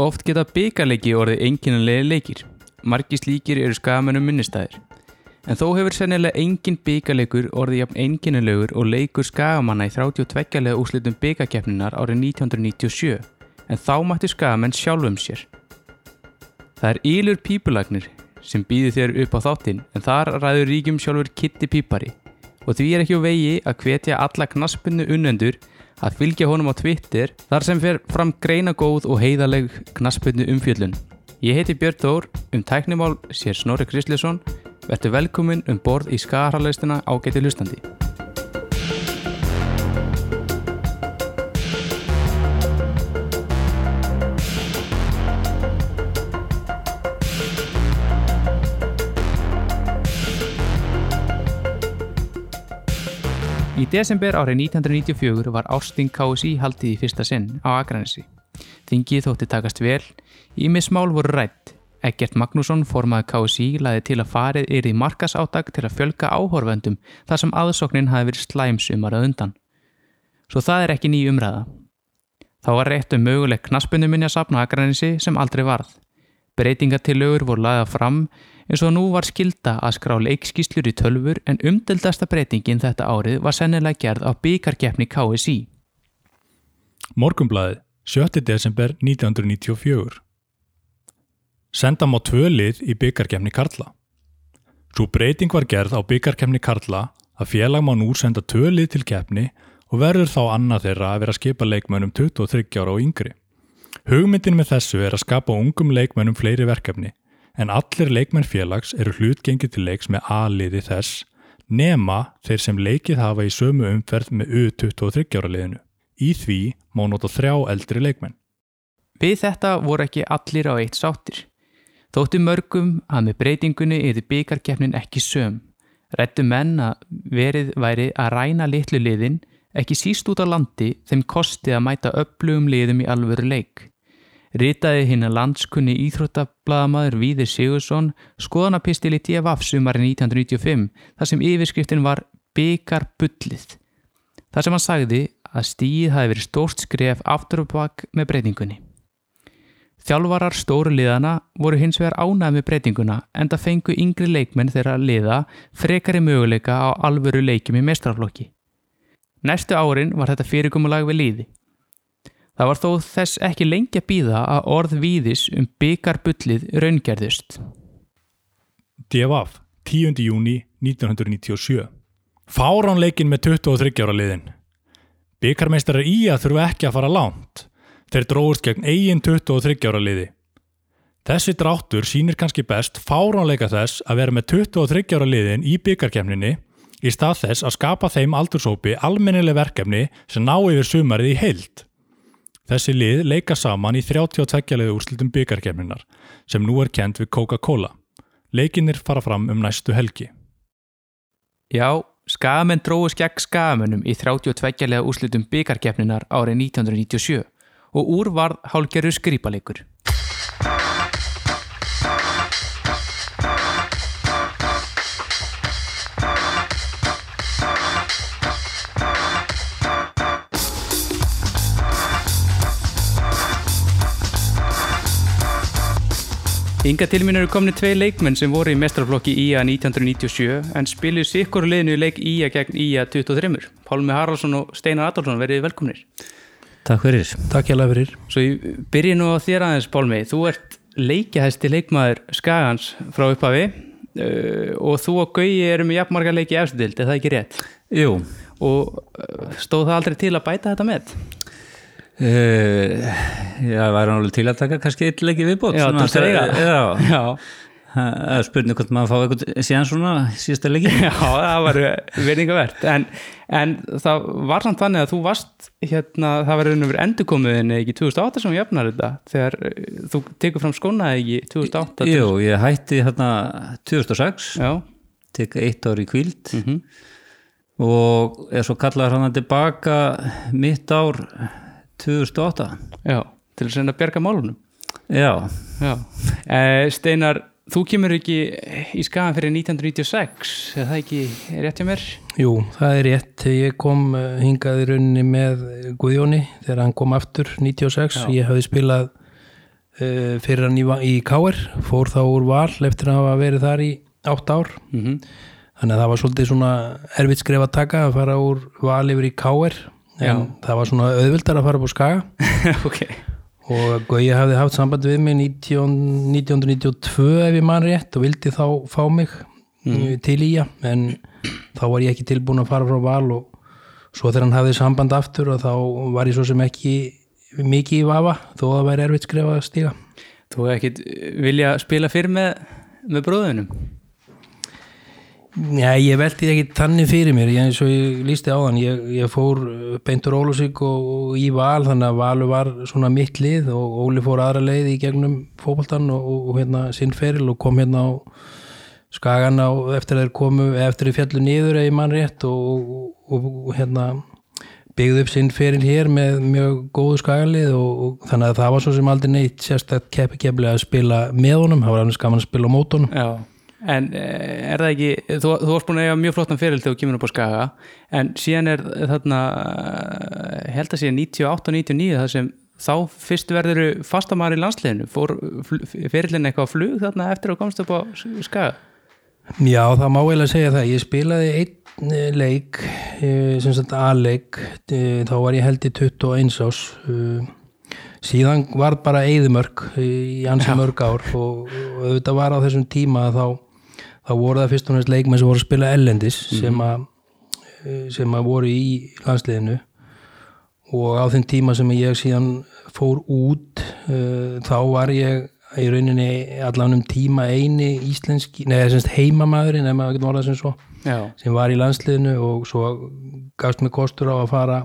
Oft geta byggarleiki orðið enginanlega leikir. Margi slíkir eru skagamennum minnistæðir. En þó hefur sennilega engin byggarleikur orðið jafn enginanlegur og leikur skagamanna í 32 lega úslitum byggarkeppninar árið 1997. En þá mættu skagamenn sjálfum sér. Það er Ílur Pípulagnir sem býður þér upp á þáttinn en þar ræður ríkjum sjálfur Kitty Pípari og því er ekki á vegi að hvetja alla knaspunnu unnendur að fylgja honum á Twitter þar sem fer fram greina góð og heiðaleg knaspunnu umfjöllun. Ég heiti Björn Þór, um tæknimál sér Snorri Kristlesson, verður velkomin um borð í skarhalaustina ágæti hlustandi. Í desember árið 1994 var Ásting KSI haldið í fyrsta sinn á Akranesi. Þingið þótti takast vel, ímis mál voru rætt. Egert Magnússon, formaði KSI, laði til að farið er í markas áttak til að fjölga áhorfendum þar sem aðsóknin hafi verið slæmsumar að undan. Svo það er ekki ný umræða. Þá var rétt um möguleg knaspunuminja sapna Akranesi sem aldrei varð. Breytingatillögur voru laðað fram eins og nú var skilda að skrá leikskíslur í tölfur en umdeldasta breytingin þetta árið var sennilega gerð á byggarkeppni KSI. Morgumblaðið, 7. desember 1994 Sendam á tvö lið í byggarkeppni Karla. Svo breyting var gerð á byggarkeppni Karla að félag má nú senda tvö lið til keppni og verður þá annað þeirra að vera að skipa leikmönnum 23 ára og yngri. Hugmyndin með þessu er að skapa ungum leikmönnum fleiri verkefni en allir leikmenn félags eru hlutgengið til leiks með A-liði þess nema þeir sem leikið hafa í sömu umferð með U23 ára liðinu. Í því má nota þrjá eldri leikmenn. Við þetta voru ekki allir á eitt sáttir. Þóttu mörgum að með breytingunni yfir byggarkeppnin ekki söm. Rættu menn að verið væri að ræna litlu liðin ekki síst út á landi þeim kosti að mæta upplugum liðum í alvöru leik. Ritaði hinn að landskunni íþróttablaðamaður Víðir Sigursson skoðanapistil í DFF sumari 1995 þar sem yfirskriftin var Byggarbullið. Þar sem hann sagði að stíð hafi verið stórt skref aftur og bakk með breytingunni. Þjálfarar stóru liðana voru hins vegar ánæð með breytinguna en það fengu yngri leikmenn þeirra liða frekari möguleika á alvöru leikjum í mestrarflokki. Næstu árin var þetta fyrirkomulag við líði. Það var þó þess ekki lengi að býða að orð víðis um byggarbullið raungerðust. DFF, 10. júni 1997 Fáránleikin með 23 ára liðin Byggarmeistarar í að þurfu ekki að fara langt. Þeir dróðust gegn eigin 23 ára liði. Þessi dráttur sínir kannski best fáránleika þess að vera með 23 ára liðin í byggarkemninni í stað þess að skapa þeim aldursópi almennileg verkefni sem ná yfir sumarið í heild. Þessi lið leika saman í 32 leiðu úrslutum byggarkemninar sem nú er kent við Coca-Cola. Leikinir fara fram um næstu helgi. Já, skamenn dróðus gegn skamennum í 32 lega úrslutum byggarkeppninar árið 1997 og úr varð hálgerður skrýpalegur. Inga til mín eru komni tvei leikmenn sem voru í mestrarflokki IA 1997 en spiluðu sikkur liðinu í leik IA gegn IA 23. Pálmi Haraldsson og Steinar Adolfsson verið velkomnir. Takk fyrir. Takk hjá fyrir. Svo ég byrji nú á þér aðeins Pálmi. Þú ert leikjahæsti leikmaður Skagans frá upphafi uh, og þú og Gauji eru með jafnmarga leiki eftirdild, er það ekki rétt? Jú. Og uh, stóð það aldrei til að bæta þetta með? Það væri náttúrulega til að taka kannski eitt leiki viðbót. Já. Já. Já. Það er spurning hvort maður fá eitthvað síðan svona síðasta leiki. Já, það var verðingavert en, en það var samt þannig að þú varst hérna, það var verið endurkomuðin ekki 2008 sem jöfnar þetta þegar uh, þú tekur fram skónaði ekki 2008 Jú, ég hætti hérna 2006, Já, tek eitt ár í kvíld mhm, og er svo kallaður hann tilbaka mitt ár 2008. já, til að senda að bjarga málunum Já, Já, eh, Steinar þú kemur ekki í skagan fyrir 1996 er það ekki rétt hjá mér? Jú, það er rétt. Ég kom eh, hingað í rauninni með Guðjóni þegar hann kom aftur 96. Já. Ég hafði spilað uh, fyrir hann í, í Káir fór þá úr val eftir að hafa verið þar í átt ár mm þannig að það var svolítið svona erfitt skref að taka að fara úr val yfir í Káir en það var svona auðvildar að fara upp á Skaga. Ok, og Gauji hafði haft samband við mig 19, 1992 ef ég man rétt og vildi þá fá mig mm. til í að en þá var ég ekki tilbúin að fara frá val og svo þegar hann hafði samband aftur og þá var ég svo sem ekki mikið í vafa þó að það væri erfitt skref að stíga. Þú hefði ekkit vilja spila fyrir með, með bróðunum Já, ég veldi ekki þannig fyrir mér, ég, eins og ég lísti á þann, ég, ég fór uh, beintur Ólusík og, og í val, þannig að valu var svona mitt lið og Óli fór aðra leið í gegnum fótboltan og, og, og hérna sinn feril og kom hérna á skagan á eftir þeir komu, eftir þeir fjallu niður eða mann rétt og, hérna byggði upp sinn feril hér með mjög góðu skagalið og, þannig að það var svo sem aldrei neitt sérstætt keppi kepplega að spila með honum, það var annars gaman að spila á mótunum. Já, en eh, er það ekki þú, þú varst búin að eiga mjög flottan fyrir þegar þú kemur upp á Skaga en síðan er þarna eh, held að sé 98-99 það sem þá fyrst verður fastamæður í landsliðinu fór fyrirlin eitthvað flug þarna eftir að þú komst upp á Skaga Já, það má eiginlega segja það. Ég spilaði einn eh, leik, sem sagt A-leik, þá var ég held í 21 ás. Síðan var bara eyðumörk í ansi mörg ár og, og auðvitað var á þessum tíma að þá, þá voru það fyrst og næst leikmenn sem voru að spila ellendis sem, að, eh, sem að voru í landsliðinu. Og á þeim tíma sem ég síðan fór út uh, þá var ég í rauninni allan um tíma eini íslenski, neða semst heimamaðurinn ef maður getur orðað sem svo Já, sem var í landsliðinu og svo gafst mér kostur á að fara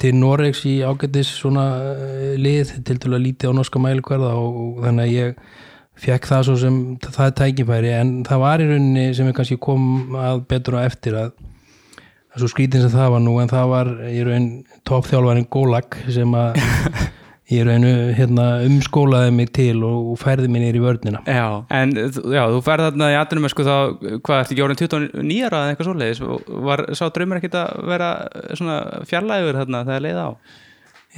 til Noregs í ágætis svona uh, lið til til að lítið á norska mælikvarða og, og þannig að ég fekk það svo sem það er tækifæri en það var í rauninni sem ég kannski kom að betur á eftir að að svo skrítin sem það var nú en það var í raun toppþjálfarinn Gólag sem að í raun hérna, umskólaði mig til og, færði mig niður í vörnina. Já, en já, þú ferð þarna í aðdunum sko þá, hvað ertu ekki orðin 29 ára eða eitthvað svoleiðis? Var sá draumur ekkit að vera svona fjarlægur þarna þegar leiði á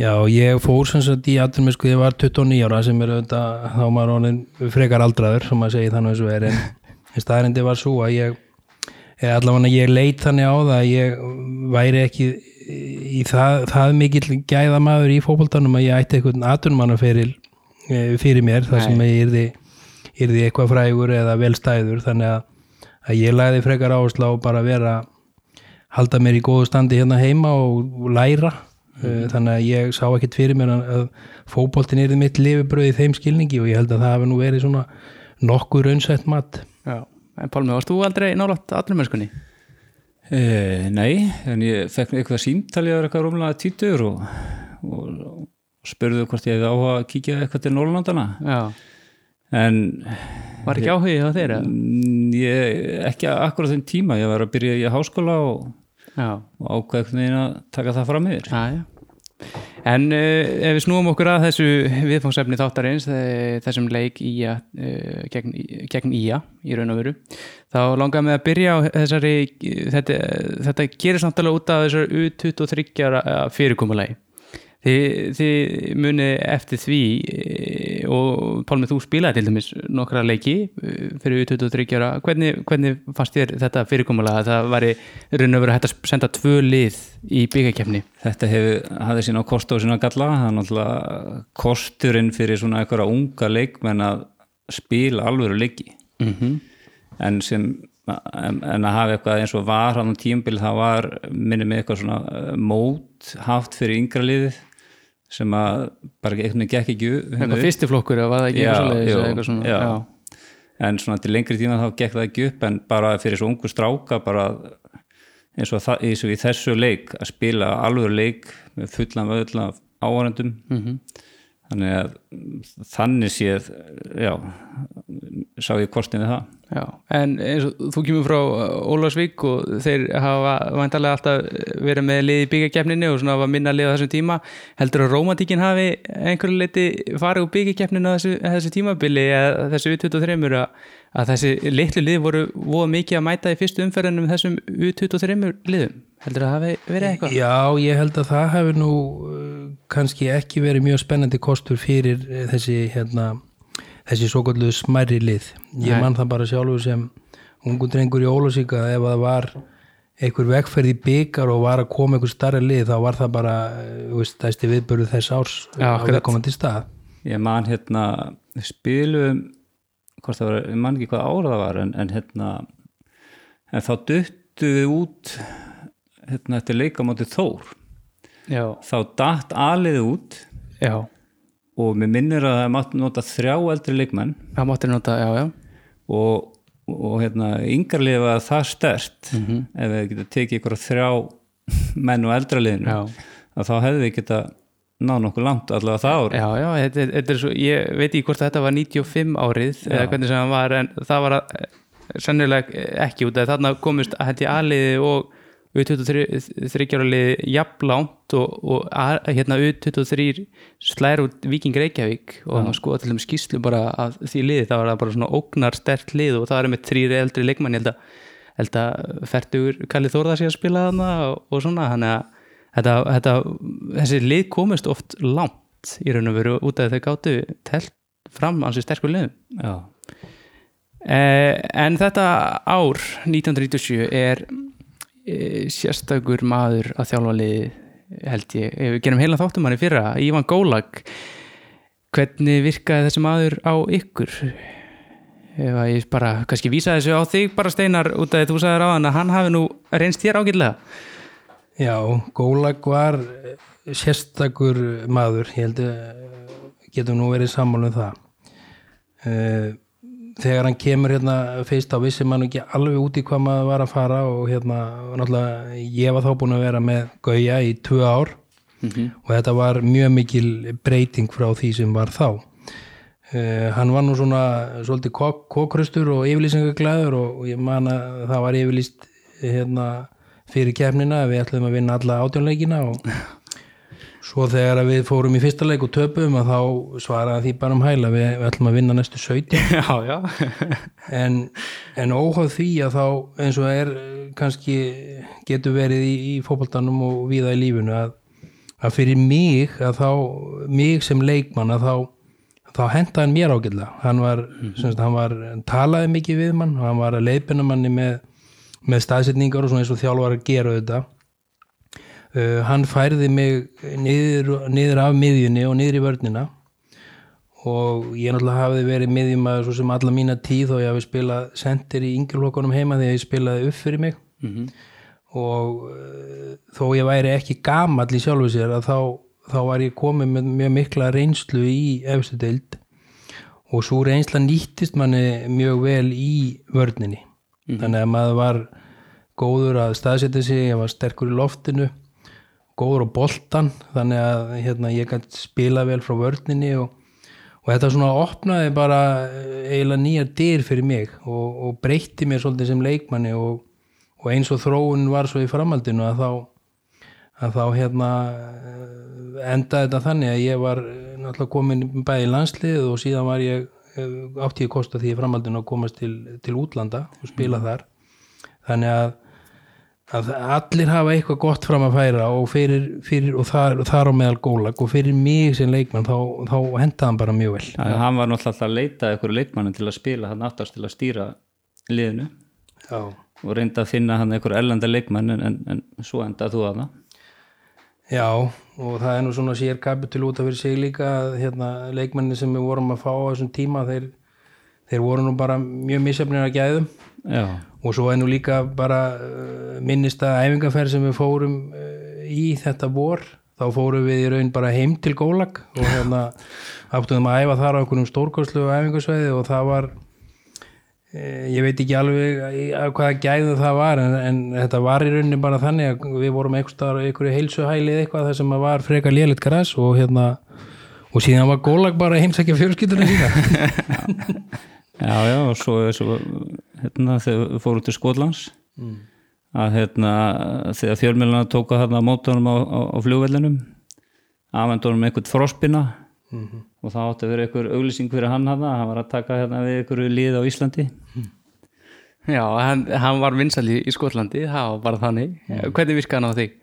Já, ég fór sem sagt í aðrum sko, ég var 29 ára sem er auðvitað þá maður orðin frekar aldraður sem maður segir þannig eins og er en staðrendi var svo að ég allavega ég leit þannig á það að ég væri ekki í það, það mikill gæðamaður í fótboltanum að ég ætti einhvern atvinnumannaferil eh, fyrir mér þar sem ég yrði, yrði eitthvað frægur eða velstæður þannig að, að ég lagði frekar áherslu á bara að vera halda mér í góðu standi hérna heima og læra mm. þannig að ég sá ekkert fyrir mér að, fótboltin er mitt lifibröð í þeim skilningi og ég held að það hafi nú verið svona nokkur raunsætt mat Já, en Pálmi, varst þú aldrei nálátt aðdunumöskunni? E, nei, en ég fekk eitthvað símtalið að eitthvað rúmlega títur og, og, og spurðu hvort ég hefði áhuga að kíkja eitthvað til Norrlandana Já, en var ekki áhugið á þeirra? mm, ég, ekki akkurat þeim tíma ég var að byrja í háskóla og, og ákveð einhvern veginn að taka það fram yfir já, já En uh, ef við snúum okkur að þessu viðfangsefni þáttarins, þe- þessum leik ía, uh, gegn, gegn ía í raun og veru, þá langar með að byrja á þessari, þetta, þetta gerir samtalið út af þessari U23 ára, eh, fyrirkomulagi. Þið, þið munið eftir því eh, og Pálmi þú spilaði til dæmis nokkra leiki eh, fyrir U23 ára. Hvernig, hvernig fannst þér þetta fyrirkomulega að það væri raun og veru hægt að senda tvö lið í byggakefni Þetta hefur, hafði sína kost og sína galla. Það er náttúrulega kosturinn fyrir svona einhverja unga leikmenn að spila alvöru leiki. Mm -hmm. en sem en, að hafa eitthvað eins og var hann á tímabil það var minni með eitthvað svona uh, mót haft fyrir yngra liðið sem að bara veginn gekk ekki eitthvað upp. fyrsti flokkur eða var það ekki Já, eða eitthvað svona já. já. en svona til lengri tíma þá gekk það ekki upp en bara fyrir svo ungu stráka bara eins og, það, eins og í þessu leik að spila alveg leik með fullan vöðla af áhverjandum Mhm. Þannig að þannig séð já, sá ég kostin við það Já. en eins og þú kemur frá Ólarsvík og þeir hafa vantarlega alltaf verið með lið í byggakefninu og svona var minna lið á þessum tíma heldur að romantíkin hafi einhverju leiti farið úr byggakefninu á þessu, þessu tímabili eða þessu U23 að, að þessi litlu lið voru voða mikið að mæta í fyrstu umferðinum þessum U23 liðum heldur það hafi verið eitthvað? Já, ég held að það hefur nú uh, kannski ekki verið mjög spennandi kostur fyrir eh, þessi hérna, þessi svo kallu smærri lið. Ég Nei. man það bara sjálfur sem ungu drengur í Ólásíka ef það var einhver vegferð í byggar og var að koma einhver starri lið þá var það bara, uh, þú veist, þæsti viðbörðu þess árs Já, á akkurat. viðkomandi stað. ég man hérna spilum hvort það var, ég man ekki hvað ára það var en, en hérna en þá duttu við út hérna eftir leikamóti Þór. Já, þá datt alið út já, og mér minnir að það mátt nota þrjá eldri leikmenn. Það mátti nota, já, já. Og, og hérna yngarlið var það stert. Mhm. ef við getum tekið ykkur þrjá menn og eldra liðinu Já. að þá hefðu við geta náð nokkuð langt allavega það ár. Já, já, þetta, er- þetta er svo, ég veit ekki hvort þetta var 95 árið eða hvernig sem það var en það var að, sennilega ekki út af þarna komist að hætti aðliði og U23 liði jafnlánt og, og að, hérna U23 slær út Víking Reykjavík og þannig að skoða til þeim skýslu bara af því liði, það var það bara svona ógnar stert lið og það var með þrýri eldri leikmann ég held að, held að fertugur Kalli Þórða sé að spila þarna og, og svona, þannig að þetta, þetta, þessi lið komist oft langt í raun og veru út af þau gáttu telt fram ansi sterkur liðum. Já, Eh, en þetta ár 1997 er sérstakur maður að þjálfa liði held ég, Eh, við gerum heila þáttum hann í fyrra, Ívan Gólag hvernig virkaði þessi maður á ykkur? Ef að ég bara kannski vísa þessu á þig bara Steinar út af því þú sagðir á hann að hann hafi nú reynst þér ágætlega. Já, Gólag var sérstakur maður, ég held að getum nú verið sammála um það. Þegar hann kemur hérna fyrst á vissi mann ekki alveg út í hvað maður var að fara og hérna, náttúrulega ég var þá búin að vera með Gauja í tvö ár og þetta var mjög mikil breyting frá því sem var þá. Uh, hann var nú svona svolítið kok kokrustur og yfirlýsingaglæður og, og ég man að það var yfirlýst hérna, fyrir kefnina við ætlum að vinna alla átjónleikina og svo þegar við fórum í fyrsta leik og töpum að þá svaraði því bara um hæla við, við ætlum að vinna næstu 17 Já, já. En, en óháð því að þá eins og er eh, kannski getur verið í, í fótboltanum og víða í lífinu að, að fyrir mig að þá, mig sem leikmann að þá, þá henda hann mér ágætlega. Hann var, mm -hmm. hann var talaði mikið við mann hann var að leiðbina manni með, með staðsetningar og svona eins og þjálfar að gera þetta uh, hann færði mig niður, niður af miðjunni og niður í vörnina. Og ég náttúrulega hafiði verið miðjumæður svo sem alla mína tíð og ég hafi spilað sendir í yngjurlokkunum heima þegar ég spilaði upp fyrir mig. Mhm. og uh, þó ég væri ekki gamall í sjálfu sér að þá, þá var ég komið með mjög mikla reynslu í efstu deild. Og svo reynsla nýttist manni mjög vel í vörninni. Þannig að maður var góður að staðsetja sig, ég var sterkur í loftinu góður á boltan þannig að hérna, ég gæti spila vel frá vörninni og, og þetta svona opnaði bara eh, eiginlega nýjar dyr fyrir mig og, og breytti mér svolítið sem leikmanni og, og eins og þróun var svo í framhaldinu að þá að þá hérna eh, endaði þetta þannig að ég var eh, náttúrulega komin bæði í landslið og síðan var ég átti ég kosta því framhaldinu að komast til, til útlanda og spila þar. Þannig að, að allir hafa eitthvað gott fram að færa og, fyrir, fyrir, og þar, þar á meðal gólag og fyrir mig sem leikmann þá, þá hendaði hann bara mjög vel. Já, hann var náttúrulega alltaf að leita einhverju leikmannin til að spila hann aftast til að stýra liðinu. Já. og reynda að finna hann einhverju ellenda leikmann en, en, en svo endað þú að það Já, og það er nú svona sér kapitul út af fyrir sig líka að hérna, leikmenni sem við vorum að fá á þessum tíma þeir, þeir voru nú bara mjög misjafnir að gæðum. Já, og svo er nú líka bara uh, minnista æfingaferð sem við fórum uh, í þetta vor. Þá fórum við í raun bara heim til Gólag og hérna áttum að æfa þar á einhvernum stórkoslu æfingasveiði og það var uh, ég veit ekki alveg hvaða gæðu það var en, en þetta var í rauninni bara þannig að við vorum einhverju heilsuhæli eða eitthvað þar sem að var frekar lélitt græs og hérna og síðan var Gólag bara að heimsækja fjölskylduna sína já, já og svo, svo hérna, þegar við fórum til Skotlands. Að hérna þegar fjölmjöluna tóka þarna mótunum á, á, á flugvellinum afendunum einhvern frospina og það átti að vera einhver auglýsing fyrir hann hana, hann var að taka hérna við einhverju lið á Íslandi. Já, hann, hann var vinsali í Skotlandi, það var bara þannig. Hvernig virkaði hann á þig?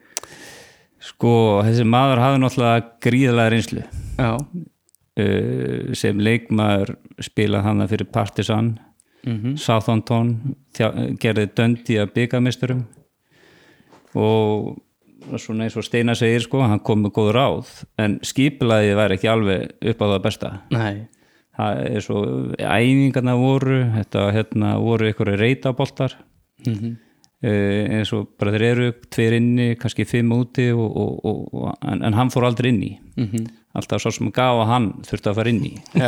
Sko, þessi maður hafði náttúrulega gríðlega reynslu. Já, uh, sem leikmaður spilað hann fyrir Partisan Mhm. Southampton þjá, gerði döndi að byggamisturum og svona eins og Steina segir sko, hann kom með góð ráð en skipilaði væri ekki alveg upp á það besta. Nei, það er svo, æfingarna voru þetta hérna, voru ykkur reytaboltar mm -hmm. uh, eins og bara þeir eru tveir inni, kannski fimm úti og, og, og, en, en hann fór aldrei inn í alltaf svo sem gaf að hann þurfti að fara inn í.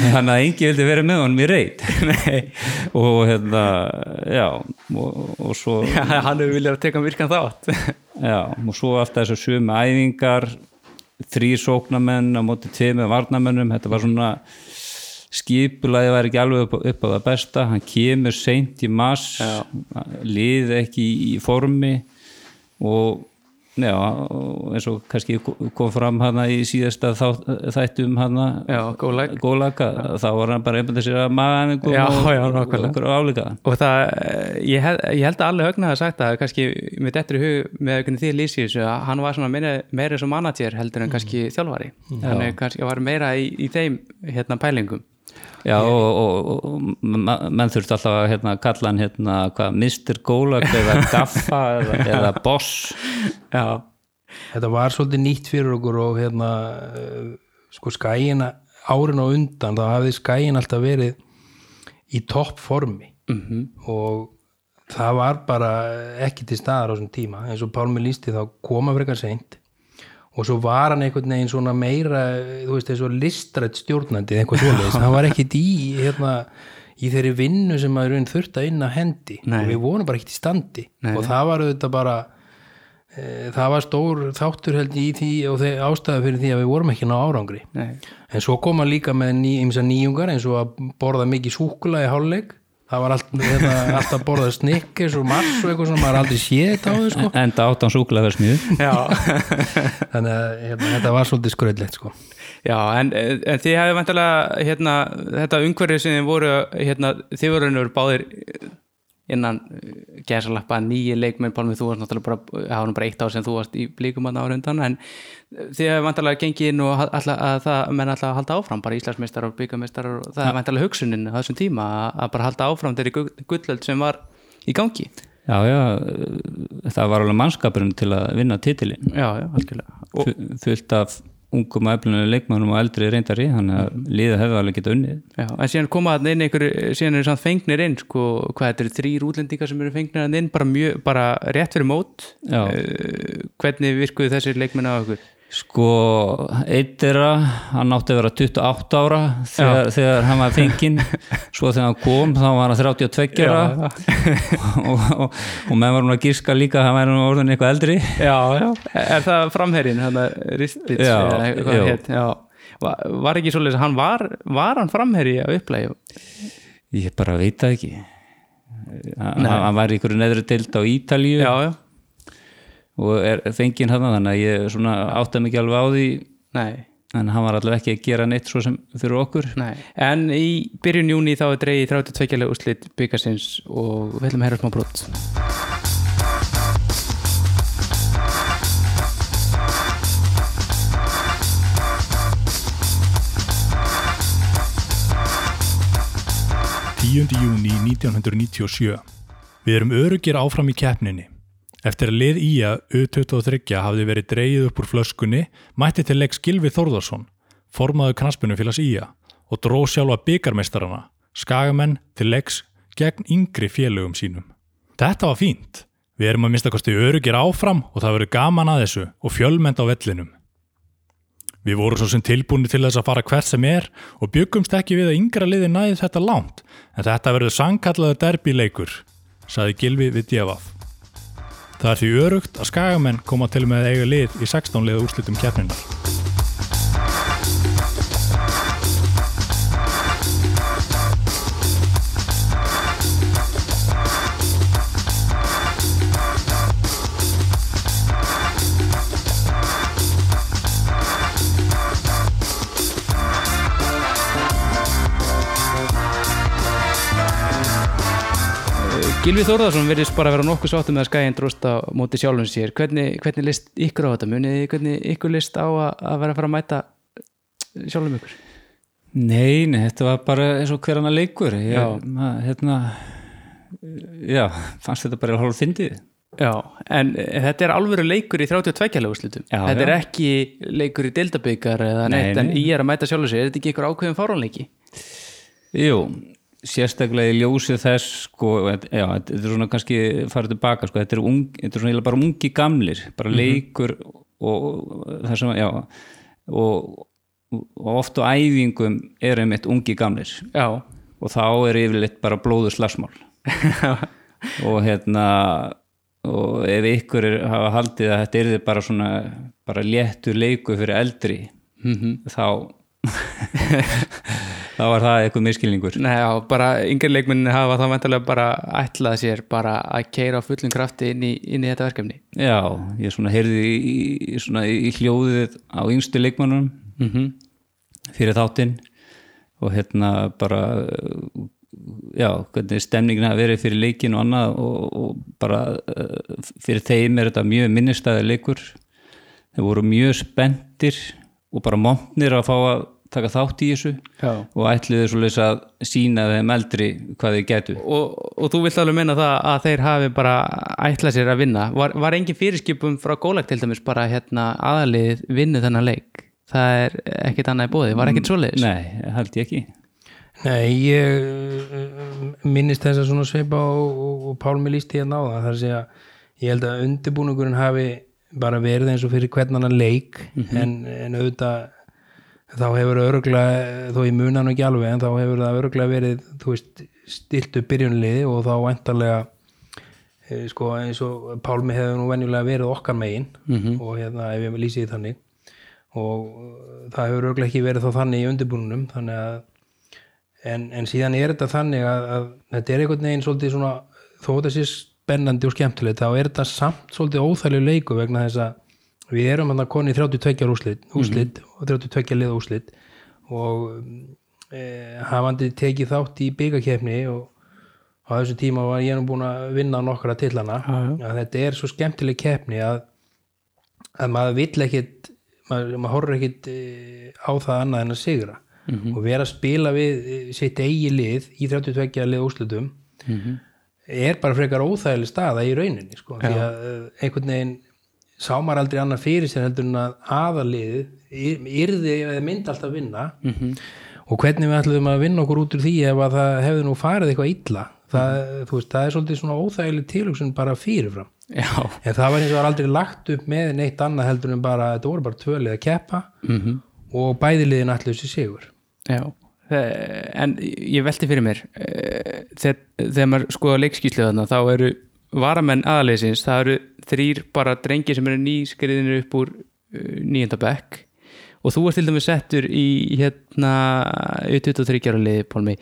Þannig að engi vildi vera með honum í reyt og hérna já og, og svo já hann hefur viljað að teka virkan þátt. já, og svo alltaf þessu sömu æfingar þrýr sóknamenn á móti tveimur varnamennum þetta var svona skipulaði var ekki alveg upp, upp á það besta. Hann kemur seint í mass Já. lið ekki í formi. Og já, eins og kannski kom fram hana í síðasta þá, þættum hana Já, góðleg. góðlaka, þá var hann bara einbænt að sér að Já, og, okkur álíka Og það, ég held, ég held að allir högna hafa sagt að kannski með dettur í hug með hvernig þið lýsir þessu að hann var meira, meira sem manager heldur en kannski þjálfari. Þannig kannski var meira í, í þeim hérna pælingum. Já, og, og, og menn þurfti alltaf að hérna, kalla hann hérna, hvað, Mr. Gólag eða Gaffa eða, eða Boss. Já, þetta var svolítið nýtt fyrir okkur og hérna uh, sko skæin árin og undan þá hafði skæin alltaf verið í toppformi. Mm og það var bara ekki til staðar á þessum tíma. Eins og Pálmi lísti þá koma frekar seint og svo var hann einhvern veginn svona meira þú veist og listrætt stjórnandi eitthvað svoleiðis, hann var ekkit í hérna, í þeirri vinnu sem maður þurft að inn að hendi Nei. og við vorum bara ekkit í standi Nei. og það var auðvitað bara e, það var stór þáttur held í því og þeir ástæða fyrir því að við vorum ekki ná árangri nei, En svo koma líka með ný, nýjungar eins og að borða mikið súkula í hálfleik. Það var allt, hérna, alltaf að borða snikkis og mars og eitthvað sem maður aldrei séð þetta á þau sko. enda áttan súklaversmiðu já, Þannig að hérna, þetta var svolítið skröðlegt sko. já, en, en þið hefði vantilega hérna, þetta umhverfið sem þið voru, hérna, þið voru báðir innan gæsalappa nýji leikmenn, Pálmi, þú varst náttúrulega bara, var nú bara eitt ár sem þú varst í blíkum að ára undan, en þið hefði vantilega gengið inn og alltaf, að það menn alltaf að halda áfram, bara Íslandsmeistar og byggameistar og það er vantilega hugsunin á þessum tíma að, að bara halda áfram þeirri gullöld sem var í gangi. Já, já, það var alveg mannskapurinn til að vinna titilin Já, já, algjörlega. Og, fullt af ungum og eflunum leikmannum og eldri reyndari þannig að liða hefði alveg getað unnið Já, en síðan koma þarna inn einhver, síðan eru samt fengnir inn, sko, hvað þetta eru þrýr útlendingar sem eru fengnir inn, bara mjög, bara rétt fyrir mót. Já. Eh, hvernig virkuðu þessir leikmenn á okkur? Sko, eitt er að hann átti að vera 28 ára þegar, þegar hann var fenginn. Svo þegar hann kom þá var hann 32 ára. Og, og, og menn var hún að gíska líka hann væri nú orðin eitthvað eldri. Já, já. Er það framherrin, hann að Ristits, Já, já. Var, var ekki svolítið, hann var, var hann framherri að upplægi? Ég bara veit það ekki. Hann, hann var í ykkur neðri deild á Ítalíu. Já, já. Og er fenginn hann þannig að ég svona átti mikið alveg á því Nei, en hann var allavega ekki að gera neitt svo sem fyrir okkur nei. En í byrjun júni þá er dreigið 32 lega úrslit byggarsins og við ætlum að herra smá brot. Tíundi júni 1997. Við erum örugir áfram í keppninni. Eftir að lið í að U23 hafði verið dreigið upp úr flöskunni, mætti til leiks Gilvi Þórðarsson, formaðu knaspunumfélags í að og dró sjálfa byggarmeistarana, skagamenn til leiks gegn yngri félögum sínum. Þetta var fínt. Við erum að mista kosti örugir áfram og það verður gaman að þessu og fjölmend á vellinum. Við vorum svo sem tilbúinu til þess að fara hvert sem er og byggumst ekki við að yngra liði næði þetta langt, en þetta verður sangkallaður derbyleikur, saði Gilvi við Djefaf. Það er því örugt að skagamenn koma til með að eiga lið í 16 liða úrslitum keppninar. Gilvi Þórðarsson verðist bara vera nokkuð sáttum með að skæðin dróst á móti sjálfum sér hvernig, hvernig list ykkur á þetta munið hvernig ykkur list á að, að vera að fara að mæta sjálfum ykkur Nei, nei, þetta var bara eins og hver annar leikur ég, Já. ma- hérna já, fannst þetta bara hálf fyndið Já, en e, þetta er alvöru leikur í 32 legurslutum Já, þetta er já. ekki leikur í dildabyggar eða Nei, neitt, en nei. ég er að mæta sjálfum sér er þetta ekki ykkur ákveðin fáránleiki? Jú, sérstaklega í ljósið þess sko, já, þetta er svona kannski farið tilbaka, sko, þetta er, ung, þetta er svona bara ungi gamlir, bara leikur og það sem, já og, og oft á æfingum er einmitt ungi gamlir. Já, og þá er yfirleitt bara blóður slagsmál. Og hérna og ef ykkur er, hafa haldið að þetta er bara svona bara léttur leiku fyrir eldri Mhm. þá þá var það eitthvað miskilningur Nei, já, bara yngri leikmennin hafa þá vantarlega bara ætlað sér bara að keira á fullum krafti inn í, inn í þetta verkefni. Já, ég svona heyrði í, í, svona í hljóðið á yngstu leikmannum mm fyrir þáttinn og hérna bara já, hvernig stemningin hafi verið fyrir leikin og annað og, og bara eh, fyrir þeim er þetta mjög minnistæði leikur. Þeir voru mjög spenntir og bara montnir að fá að taka þátt í þessu Já. og ætliðu svo að sína þeim eldri hvað þeir getu og, og þú vilt alveg meina það að þeir hafi bara ætlað sér að vinna. Var, var engin fyrirskipum frá gólag til dæmis bara hérna aðalið vinnu þennan leik? Það er ekkit annað í bóði, var ekkit svoleiðis? Nei, held ég ekki. Nei, ég uh, minnist þess að svona sveipa og, og, og Pálmi lísti hérna á það. Þar að segja, ég held að undirbúningurinn hafi bara verið eins og fyrir hvern annan leik en, en auðvitað þá hefur öruglega, þó ég muna nú ekki alveg en þá hefur það öruglega verið þú veist, stilt upp byrjunliði og þá væntarlega eh, sko eins og Pálmi hefur nú venjulega verið okkar megin og hérna ef ég lýsi því þannig. Og uh, það hefur öruglega ekki verið þá þannig í undirbúnunum þannig að en, en síðan er þetta þannig að, að þetta er einhvern veginn svolítið svona þó þetta sé spennandi og skemmtilegt þá er þetta samt svolítið óþæglega leiku vegna þess að við erum hann að koni 32 úrslit, úrslit og 32 liða úrslit og e, hafandi tekið þátt í byggakefni og á þessu tíma var ég nú búin að vinna nokkra til hana að þetta er svo skemmtileg keppni að, að maður vill ekkit maður, maður horfir ekkit e, á það annað en að sigra. Og vera að spila við e, sitt eigi lið í 32 lið úrslitum er bara frekar óþægileg staða í rauninni sko, því að eh, einhvern veginn sá maður aldrei annar fyrir sér heldur en að aðaliðið yrði eða myndi alltaf vinna. Og hvernig við ætlum að vinna okkur út úr því ef að það hefði nú farið eitthvað illa? Það, þú veist, það er svolítið svona óþægileg tilhugsun bara fyrirfram. Já, en það var eins og var aldrei lagt upp með neitt annað heldur en bara, þetta voru bara tvölið að keppa. -hmm. og bæðiliðin ætluðu sér sigur. Já. En ég velti fyrir mér eh, þegar, þegar maður skoða leikskíslu þarna þá eru varamenn aðaleysins það eru þrýr bara drengir sem eru nýskriðinir upp úr uh, nýjönda bekk. Og þú ert til dæmis settur í hérna 23 ára liði Pálmi.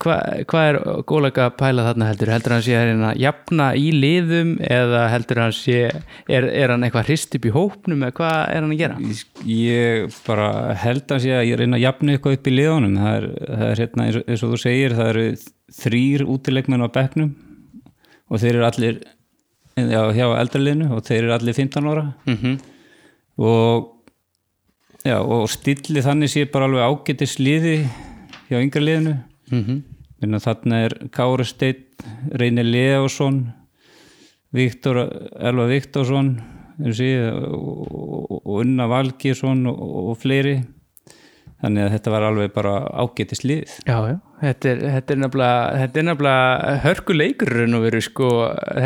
Hvað hva er góðlega að pæla þarna heldur? Heldur hann sé að að jafna í liðum eða heldur hann sé er, er hann eitthvað hrist upp í hópnum eða hvað er hann að gera? ég bara held að sé að ég reyna að jafna eitthvað upp í liðunum. Það er, það er hérna eins og, eins og þú segir það eru þrýr útileikmenn á bekknum og þeir eru allir já, hjá eldraliðinu og þeir eru allir 15 ára. Mm -hmm. og já, og stilli þannig sé bara alveg ágætis liði hjá yngra liðinu. Mm Minna, þarna er Kári Steinn Reynir Leásson Viktor, Elva Viktorsson sé, og, og, og Unna Valgísson og, og fleiri þannig að þetta var alveg bara ágætis lið. Já, já, þetta er, þetta er nefnilega þetta er nefnilega hörkuleikurinn og veru sko,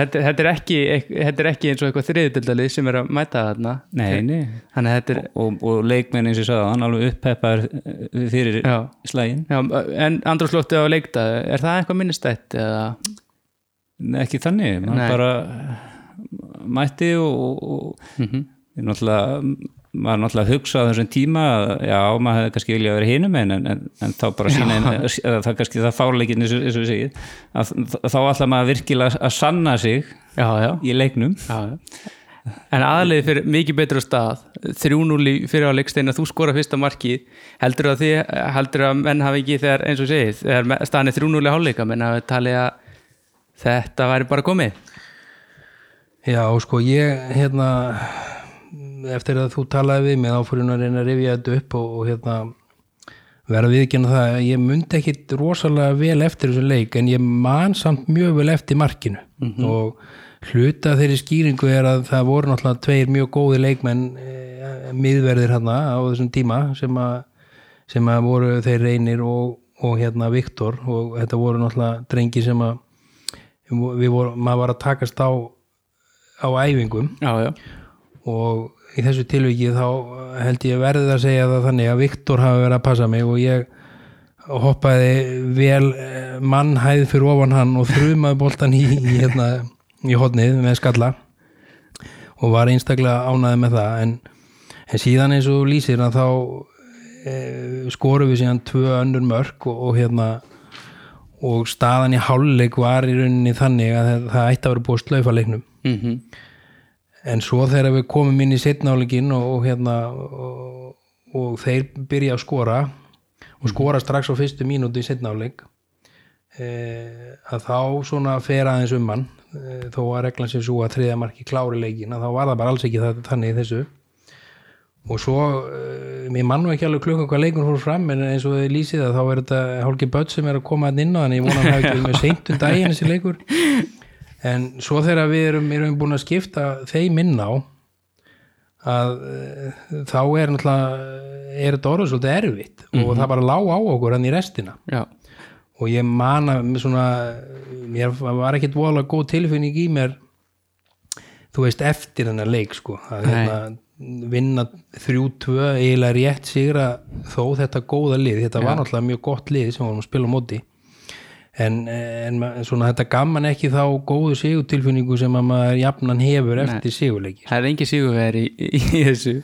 þetta, þetta, er ekki, þetta er ekki eins og eitthvað þriðutildalið sem er að mæta þarna. Nei, nei. Þannig að þetta er og, og leikmenn eins og ég sagði hann alveg uppheppaður fyrir Já. slægin já, En andrúrslótti á leikta, er það eitthvað minnistætt eða? Nei, ekki þannig, Nei. bara mætti og, og mm ég náttúrulega maður náttúrulega að hugsa á þessum tíma að já, maður hefði kannski viljað vera hinum en, en, en þá bara sína eða það er kannski það fárleikin eins og eins og við segið að þá ætla maður virkilega að sanna sig Já, já, í leiknum. Já, já. En aðalið fyrir mikið betur á stað 3-0 í fyrir á leiksteina þú skora fyrsta markið heldur að, þið, heldur að menn hafi ekki þegar eins og segið þegar staðan er 3-0 í hálfleika menn hafi talið að þetta væri bara komið? Já, sko, ég, hérna, eftir að þú talaði við ég nú að reyna að rifja þetta upp og, og hérna, verða viðkynna það að ég myndi ekkit rosalega vel eftir þessu leik, en ég man samt mjög vel eftir markinu. Og hluta þeirri skýringu er að það voru náttúrulega tveir mjög góði leikmenn e, miðverðir hérna á þessum tíma sem að, sem að voru þeir reynir og, og hérna Viktor. Og þetta voru náttúrulega drengi sem að við voru, maður var að takast á á æfingum. Já, já, og í þessu tilviki þá held ég verðið að segja það þannig að Viktor hafi verið að passa mig og ég hoppaði vel eh, mannhæð fyrir ofan hann og þrumaði boltan í, í, hérna, í hodnið með skalla og var einstaklega ánaði með það. En, en síðan eins og lýsir að þá e, skorum við síðan tvö önnur mörk og, og hérna og staðan í hálfleik var í rauninni þannig að það, ætti að vera búið að slaufa leiknum. Mm en svo þegar við komum inn í setnáleikin og, og hérna og, og þeir byrja að skora og skora strax á fyrstu mínúti í setnáleik e, að þá svona fer aðeins um hann e, þó að reglan sem svo að þriða marki klári leikin að þá var það bara alls ekki það, þannig þessu. Og svo e, mér mann nú ekki alveg klukkan hvað leikun fór fram en eins og þið lýsið að þá er þetta hálki börn sem er að koma hann inn á þannig ég vona að það hafi ekki með seint um daginn þessi leikur en svo þegar við erum, erum búin að skipta þeim inn á að e, þá er náttúrulega er þetta orðið svolítið erfitt. Og það bara lá á okkur hann í restina. Já, og ég man að mér var ekkit voðalega góð tilfinning í mér þú veist eftir hennar leik sko. Að hérna, vinna þrjú tvö eiginlega rétt sigra þó þetta góða lið, þetta var náttúrulega mjög gott lið sem vorum að spila á móti en, en ma- svona þetta gaman ekki þá góðu sigurtilfinningu sem að maður jafnan hefur eftir sigurleiki það er engi sigurveri í, í, í þessu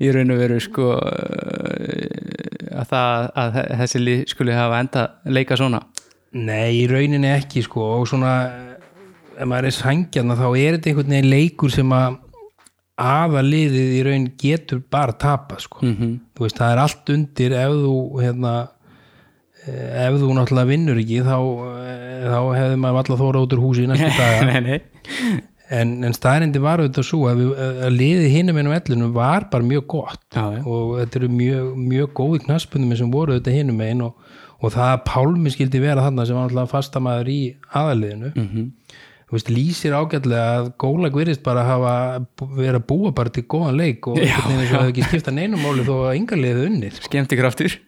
í raun og veru sko uh, að, það, að þessi lið skuli hafa enda leika svona. Nei, í rauninni ekki sko og svona ef maður er sangjarna þá er þetta einhvern veginn leikur sem að aðaliðið í raun getur bara tapa sko. Mhm. þú veist, það er allt undir ef þú hérna eh, ef þú náttúrulega vinnur ekki þá, eh, þá hefði maður alltaf þóra út úr húsi í næstu daga. En, en staðrindi var auðvitað svo að, við, að liðið hinum ennum ellunum var bara mjög gott. Já, já. og þetta eru mjög, mjög góði knaspundum sem voru auðvitað hinum einn og, og það að Pálmi skildi vera þarna sem var alltaf fastamæður í aðaliðinu Mhm. þú veist, lýsir ágætlega að Gólag virðist bara hafa verið að búa bara til góðan leik og það ekki skipta neinum máli þó að yngar liðið unnið skemmti kraftur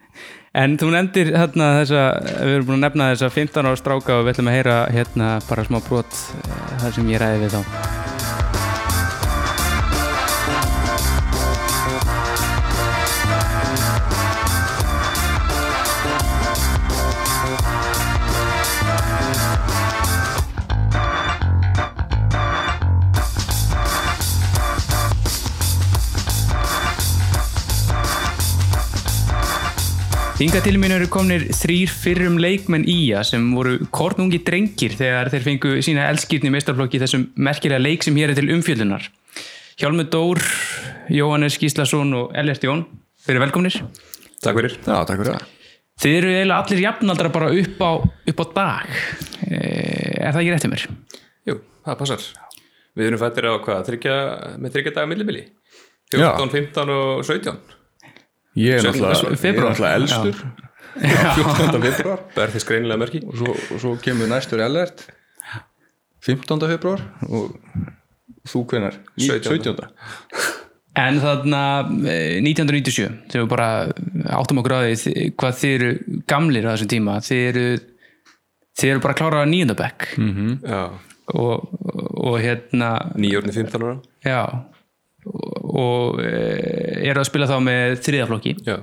en þú nefndir hérna þessa við erum búin að nefna þessa 15 ára stráka og við ætlum að heyra hérna bara smá brot eh, þar sem ég ræði við þá Hinga til mín eru komnir þrýr fyrrum leikmenn Ía sem voru kornungi drengir þegar þeir fengu sína elskýrni meistarflokki í þessum merkilega leik sem hér er til umfjöldunar. Hjálmur Dór, Jóhannes Gíslason og Ellert Jón, fyrir velkomnir. Takk fyrir. Já, takk fyrir það. Þið eru eiginlega allir jafnaldra bara upp á, upp á dag. Eh, Er það ekki réttið mér? Jú, það passar. Við erum fættir á hvað, þryggja, með þryggja daga millibili? Já. 14, 15 og 17. Ég er náttúrulega, elstur 14. februar Það er þess greinilega merki. og svo, og svo kemur næstur Ellert 15. februar og þú hvenar? 17.. 17. En þarna eh, 1997, þegar við bara áttum okkur á því þi- hvað þið eru gamlir á þessum tíma, þið eru þið eru bara að klára nýjöndabekk mm. Já, og, og hérna nýjórni 15 ára. já og, og e, eru að spila þá með þriðaflokki Já.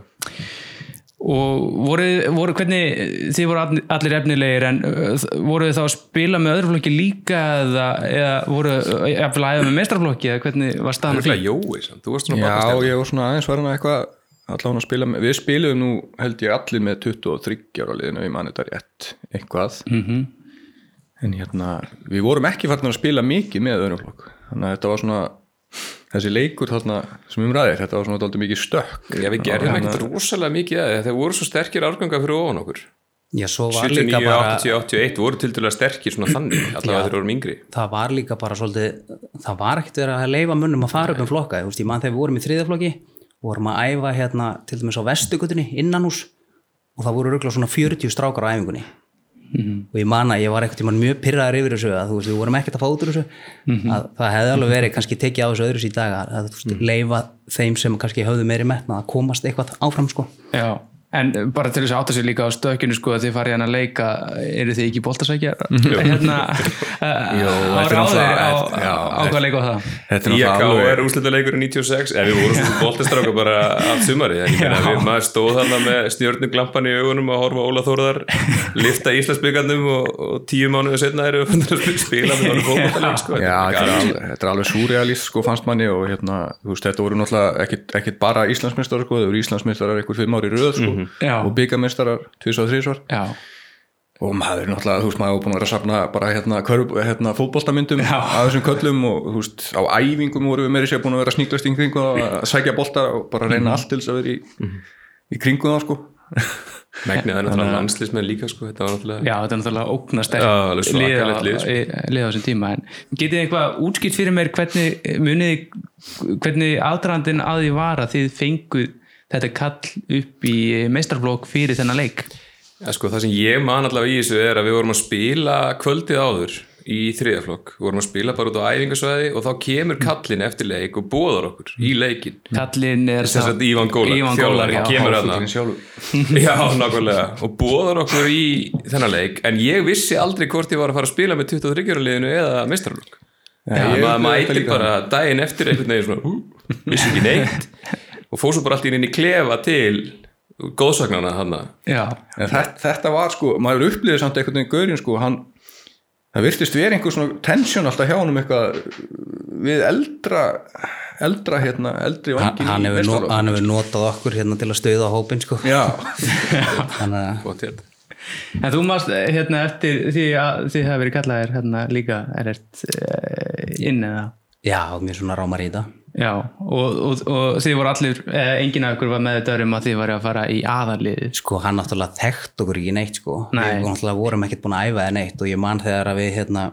og voru, voru hvernig þið voru all- allir efnilegir en uh, voru þið þá að spila með öðru flokki líka eða, eða voru jafnvel aðeins með mestrarflokki eða hvernig var staðan er því? Jói, þú varst svona Já, bakastjálf. ég var svona aðeins varin að eitthvað allan að spila með, við spilum nú held ég allir með 23 ára liðinu mani þetta rétt, eitthvað Mhm. en hérna við vorum ekki farin að spila mikið með öðrum flokk þannig að þetta var svona þessi leikur þarna sem um ræðir þetta var svona dálítið mikið stökk Já, við gerðum ekkert rosalega mikið að það. Það voru svo sterkir árganga fyrir ofan okkur. Já, svo var líka 79, bara 80, 81 voru til dæla sterkir svona þannig allavega þeir voru yngri það var líka bara svolítið það var ekkert verið að leifa munnum að fara upp um flokka, þú veist, ég man þegar við vorum í þriðaflokki vorum að æfa hérna til dæmis á vestugutinni, innanhús og það voru röglega svona 40 strákar á æfingunni og ég man að ég var ekkert mjög pyrraður yfir þessu að þú veist, við vorum ekkert að fá út úr þessu. Að það hefði alveg verið kannski tekið á þessu öðru í dag að, að þú veist, leifa þeim sem kannski höfðu meiri metna að komast eitthvað áfram sko. Já, en bara til þess að átta sig líka á stökkinu sko að þið farið hann að leika eru þið ekki boltasækjar hérna Jó, á þetta er ráðir á, það? Þetta er IAK náttúrulega er úrslutaleikur í 96 ef við vorum svona boltistráka bara allt sumari en ég meina við maður stóð þarna með stjórnuglampan í augunum að horfa Óla Þórðar lifta Íslandsbyggandum og, og tíu mánuðu setna eru að spila með honum fótballtaleik sko. Já, þetta er alveg, þetta er alveg súrealist sko fannst manni og hérna, þú veist, þetta voru náttúrulega ekkit, ekkit bara Íslandsmeistarar sko, það voru Íslandsmeistarar Já. og byggameistarar tvis og þrísvar Já, og maður er náttúrulega, þú veist, maður er búin að vera að safna bara hérna, hérna fótboltamyndum af þessum köllum og þú veist, á æfingum voru við meiri sér búin að vera sníklast í kringu og að sækja bolta og bara reyna allt til þess að vera í, í kringu það sko. Megnið það er náttúrulega landslismenn líka sko. þetta var náttúrulega já, þetta er náttúrulega ógnast Já, alveg svakalegt lið, sko. lið á þessum tíma. En getið þið eitthvað útskipt fyrir mér hvernig munið þið- hvernig aðdraðandinn að því var að þið fenguð þetta kall upp í meistarflokk fyrir þennan leik. Ja, sko, það sem ég man allavega í þessu er að við vorum að spila kvöldið áður í þriðaflokk, við vorum að spila bara út á æfingasvæði og þá kemur kallin eftir leik og bóðar okkur í leikin kallin er þess að Ívan Gólar, þjálfari, kemur nákvæmlega. Og bóðar okkur í þennan leik. En ég vissi aldrei hvort ég var að fara að spila með 23 ára liðinu eða meistarflokk maður mæti bara daginn eftir einhvern veginn svona, vissi ekki neitt og fór svo bara allt í inn í klefa til góðsagnana hann já, En þetta, þetta var sko, maður upplýði samt einhvern veginn gaurinn sko, hann það virtist verið einhver svona tension alltaf hjá honum eitthvað við eldra eldra hérna, eldri hann, vangin hann, hefur, hann hefur notað okkur hérna til að stöða hópin sko. Já, þannig hérna En þú mást hérna eftir því að þið hafa verið kallaðir hérna líka er þetta inn eða? Já, mér svona rámar í þetta Já, og, og, og þið voru allir, eh, enginn af ykkur var með þetta um að þið varu að fara í aðarliðið. sko hann náttúrulega þekkt okkur ekki neitt sko. Nei. við náttúrulega vorum ekkert búin að æfa eða neitt og ég man þegar að við hérna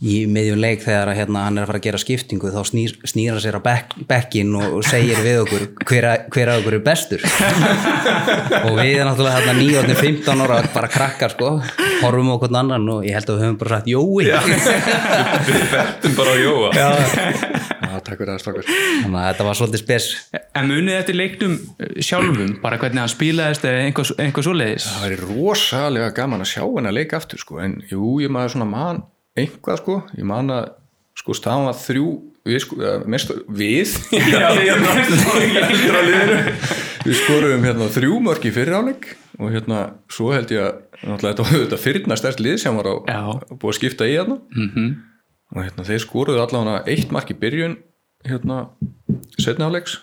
í miðjum leik þegar að hérna, hann er að fara að gera skiptingu þá snýr, snýr hann sér á bekk, bekkin og, segir við okkur hver, að- okkur er bestur. Og við erum náttúrulega hérna nýjóðni 15 ára bara krakkar sko horfum á okkur annan og ég held að við höfum bara sagt jói. Við bettum bara á Jóa. Já, takk fyrir það strákar. Þannig að þetta var svolítið spes. En munið eftir leiknum sjálfum, bara hvernig hann spilaðist eða einhver, einhver svoleiðis? Það væri rosalega gaman að sjá henni að leika aftur sko, en jú, ég maður svona man einhvað sko, ég man að sko var þrjú við, sko, mest, við? Já, ég við skorum hérna þrjú mörk í fyriráleik og hérna svo held ég að náttúrulega þetta var þetta fyrna stærst lið sem var á, búið að skipta í hérna. -hmm. og hérna þeir skoruðu allavega eitt mark í byrjun hérna setniháleiks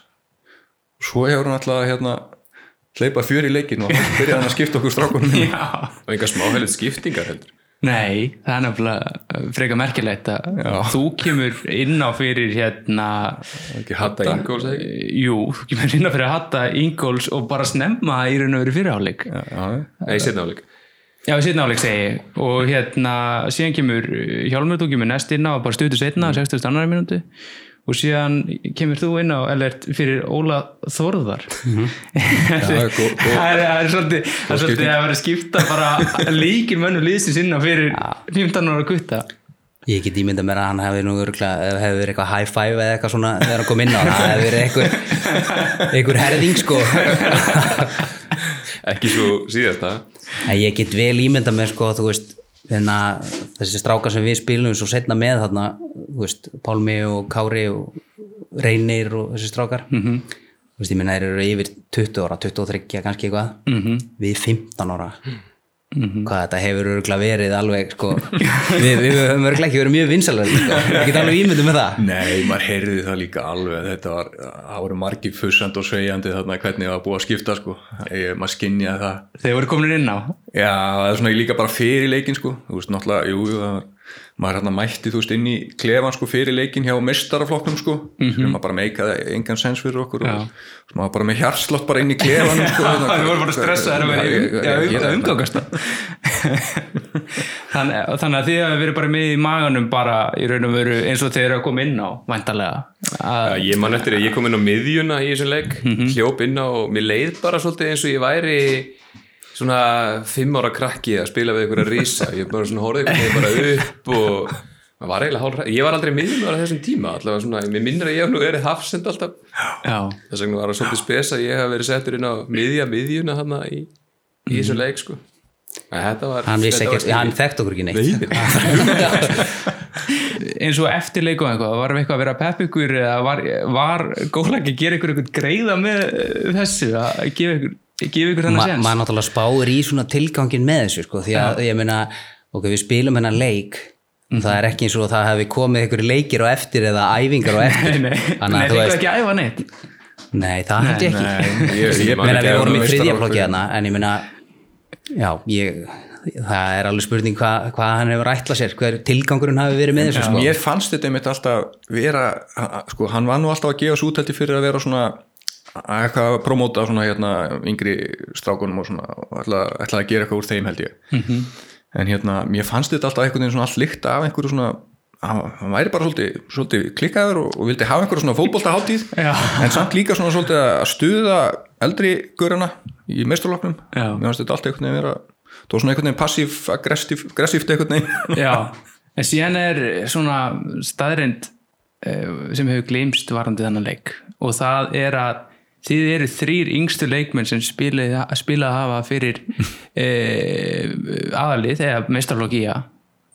svo hefur hann alltaf hérna hleypa fjör í leikin og hann byrjaði hann að skipta okkur strákunum. Og einhver smáhælið skiptingar heldur. Nei, það er nefnilega freka merkilegt að þú kemur inn á fyrir hérna ekki Hatta Ingóls eða ekki? Jú, þú kemur inn á fyrir Hatta Ingóls og bara snemma í raun og veru fyrirháleik. Nei, setna áleik Já, setna áleik segi og hérna síðan kemur Hjálmur, þú kemur næst inn á bara stutur setna, 60. annar minúti og síðan kemur þú inn á Ellert fyrir Óla Já, gó- gó- það er, er svolítið það er svolítið að vera að skipta bara líkir mönnum liðsins inn á fyrir 15 ára gutta. Ég get ímynda mér að hann hefði nú hefði verið eitthvað high five eða eitthvað svona þegar hann kom inn á, það hefði verið einhver, einhver herðing sko. ekki svo síðasta. En ég get vel ímynda mér sko, þú veist, þessi strákar sem við spilum svo setna með þarna, veist, Pálmi og Kári og Reynir og þessi strákar. -hmm. Þú veist, ég minna, þeir eru yfir 20 ára, 23 kannski eitthvað, -hmm. við 15 ára. Hvað þetta hefur örgulega verið alveg, sko, við, við höfum örgulega ekki verið mjög vinsalega, sko, ég get alveg ímynda með það. Nei, maður heyrði það líka alveg. Þetta var, það voru margir fussand og svegjandi þarna hvernig það var búið að skipta sko. Ég, maður skinjaði það. Þeir voru komin inn á? Já, það er svona líka bara fyrir leikin sko. Þú veist, náttúrulega, jú, það var maður hérna mætti þú veist inn í klefan sko fyrir leikin hjá mestaraflokknum sko. Sem maður bara meikaði engan sens fyrir okkur og svo maður bara með hjarslott bara inn í klefan sko, Við vorum bara stressaðir að að umgangast það. Þannig, að þið hafi verið bara með í maganum bara í raun og veru eins og þeir eru að koma inn á væntalega að, Já, ég man eftir að ég kom inn á miðjuna í þessum leik hljóp inn á og mér leið bara svolítið eins og ég væri svona fimm ára krakki að spila við einhverja rísa ég bara svona einhvern veginn bara upp og maður var eiginlega hálf ég var aldrei miðjum á þessum tíma allavega svona, mér minnir að ég hef nú verið hafsend alltaf. Þess vegna var það svolítið spes að ég hef verið settur inn á miðja miðjuna hana í, í þessum leik sko. En þetta var hann ekki, hann þekkt okkur ekki neitt. Eins og eftir leiku og eitthvað, að vera að peppa ykkur eða var, var góðlega að gera ykkur eitthvað greiða með þessu að gefa ykkur, gefa ykkur þennan Ma, sens maður náttúrulega spáir í svona tilgangin með þessu sko, því að ég meina ok, við spilum hennar leik það er ekki eins og það hefði komið ykkur leikir á eftir eða æfingar á eftir. Nei, nei, Þannig nei það veist, ekki að æfa neitt. Nei, það ég ekki. Nei, ég, ég meina við vorum í þriðja flokki þarna en ég meina já, ég, það er alveg spurning hvað hva hann hefur ætlað sér hver tilgangurinn hafi verið með þessu sko. mér fannst þetta einmitt alltaf vera sko, hann var nú alltaf að gefa svo útælti fyrir að vera svona eitthvað að promóta svona hérna yngri strákunum og svona og ætla, ætla að gera eitthvað úr þeim held ég. En hérna, mér fannst þetta alltaf einhvern veginn svona allt líkt af einhverju svona hann væri bara svolítið, svolítið klikkaður og, og vildi hafa einhverju svona fótboltaháttíð Já. en samt líka svona svolítið að stuða eldri görana í meisturloknum mér fannst þetta alltaf einhvern veginn vera það var svona einhvern veginn passív-aggressíft einhvern veginn. Já, en síðan er svona staðrind sem hefur gleymst varandi þennan leik og það er að þið eru þrýr yngstu leikmenn sem spilað, spilað hafa fyrir e, aðalið eða meistarlokkia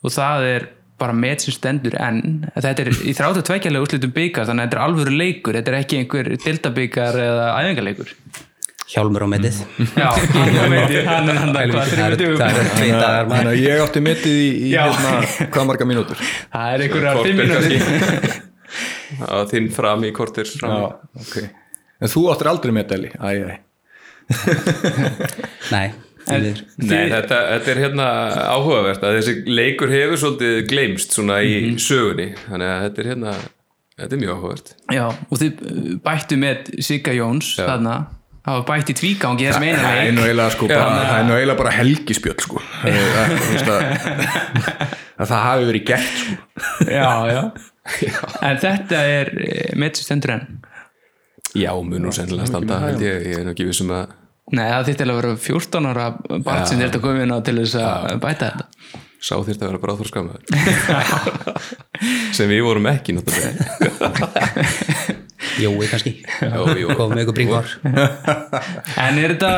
og það er bara met sem stendur enn. Þetta er í þráttu tveikjarlega úrslitum byggar þannig að þetta er alvöru leikur, þetta er ekki einhver dildabyggar eða æfingarleikur hjálmur á metið. Já, hann dagar maður. Þannig að ég átti metið í, hérna, hvað marga mínútur? Það er einhverjar fimm mínútur. að þinn fram í kortir okay. En þú áttir aldrei metið, Eli Æ, æ. nei, miður. Nei, þetta, þetta er hérna áhugavert að þessi leikur hefur svolítið gleymst svona í Mhm. sögunni þannig að þetta er hérna þetta er mjög áhugavert Já, og þið bættu með Sigga Jóns þarna, það var bætt í tvígangi þessum eina Það er leik nú eiginlega sko, bara, það er nú eiginlega bara helgispjöld sko. Það, það, það hafi verið gert sko. Já, já En þetta er með sem stendur enn Já, mun nú sennilega standa held ég, ég er nú ekki vissum að Nei, það þýtti að vera 14 ára barn sem þetta komið inn á til þess að bæta þetta. Sá þýrt að vera bráþór skammaður sem við vorum ekki náttúrulega. Jói kannski. Komið með ykkur bringvar En er þetta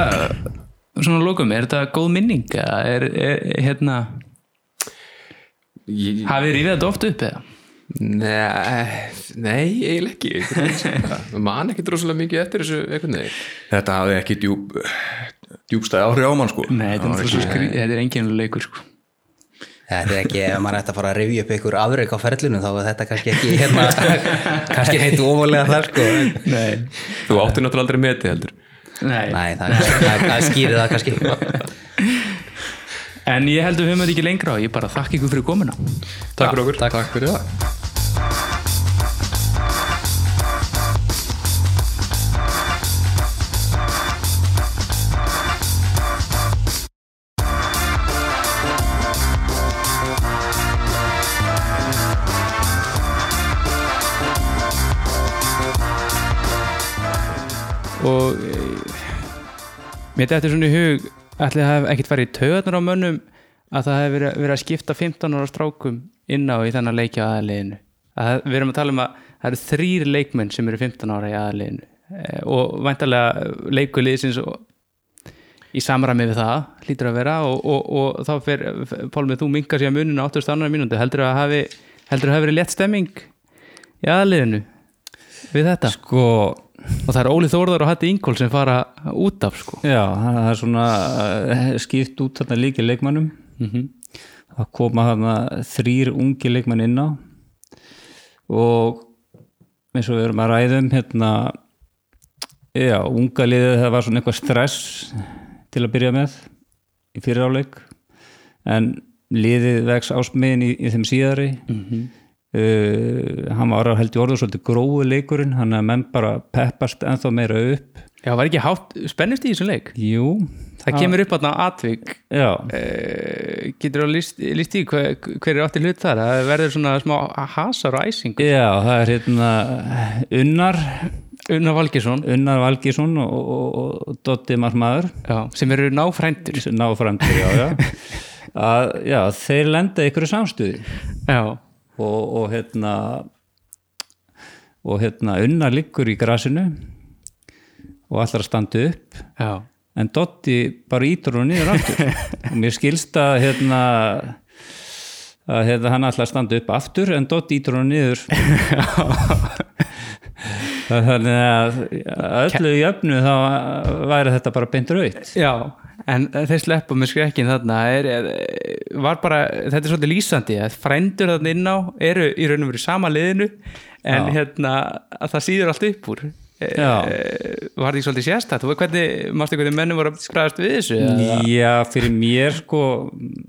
svona lókum, er þetta góð minning? Eða er, er hérna hafið þið rífið þetta oft upp eða? Nei, nei, eiginlega ekki. Það. Man ekki droslega mikið eftir þessu einhvern veginn. Þetta hafi ekki djúb, djúbstæði áhrif á mann sko. Nei, þetta er, þetta er enginn leikur sko. Þetta er ekki, ef maður ætti að fara að rifja upp ykkur afreik á ferlinu þá er þetta kannski ekki hérna, kannski heitt ofalega þar sko. Nei, Þú átti náttúrulega aldrei metið heldur. Nei. Nei, það, það, það skýrir það kannski. En ég held að við höfum þetta ekki lengra og ég bara þakka ykkur fyrir komuna. Takk fyrir okkur. Takk fyrir það og e, mér er svona í hug ætli það hef ekkert farið í taugarnar á mönnum að það hef verið, verið að skipta 15 ára strákum inn á í þennan leikja aðaliðinu að við erum að tala um að það eru þrýr leikmenn sem eru 15 ára í aðaliðinu e, og væntalega leikuliðsins og í samræmi við það hlýtur að vera og, og, og þá fer Pálmið þú minkar sér að muninu 80 annar mínúti heldur að hafi heldur að hafi verið létt stemming í aðaliðinu við þetta? Sko, og það er Óli Þórðar og Hatti Ingól sem fara út af sko. Já, það er svona eh, skipt út þarna líki leikmannum það koma þarna þrýr ungi leikmann inn á og eins og við erum að ræðum hérna já, unga liðið það var svona eitthvað stress til að byrja með í fyriráleik en liðið vex ásmiðin í, í þeim síðari. Uh, hann var held í orðu svolítið gróðu leikurinn hann að menn bara peppast ennþá meira upp. Já, var ekki hátt spennust í þessum leik? jú, Það kemur upp á atvik. Já, uh, getur þú líst, líst í hver, hver er átti hlut þar? Það verður svona smá hasar og æsing já, það er hérna Unnar. Unnar Valgesson Unnar Valgísson og, og, og Dotti Marsmaður já, sem eru náfrændur sem ná fram til, já, já. Að, já, þeir lenda ykkur samstuði. Já, og, og hérna og hérna Unnar liggur í grasinu og allar að standa upp. Já en Dotti bara ítur hún niður aftur. Og mér skilst að hérna að hérna, hann ætla að standa upp aftur en Dotti ítur hún niður. Þannig að öllu í öfnu þá væri þetta bara beint raut Já, en þeir sleppa með skrekkin þarna. Er, var bara, þetta er svolítið lýsandi að frændur þarna inn á eru í raun og veru sama liðinu en Já. hérna að það síður allt upp úr Var því svolítið sérstætt hvernig, mástu hvernig mennum voru að skræðast við þessu? eða? Já, fyrir mér sko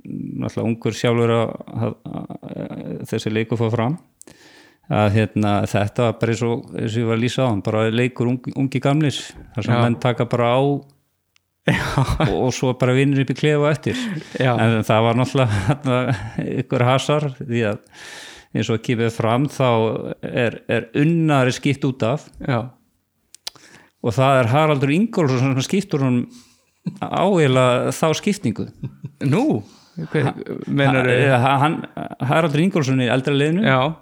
náttúrulega ungur sjálfur að, að, að þessi leikur fór fram. Að hérna, þetta var bara eins og, eins og ég var að lýsa á hann, bara leikur ungi, ungi gamlis, þar sem menn taka bara á og, og svo bara vinnur upp í klefa eftir. Já. en það var náttúrulega ykkur hasar því að eins og kipið fram þá er, er unnari skipt út af. Já, og það er Haraldur Ingólfsson sem skiptur hún áheila þá skiptingu. Nú? Mennar, Ha- hann, Haraldur Ingólfsson er eldra liðinu. Já,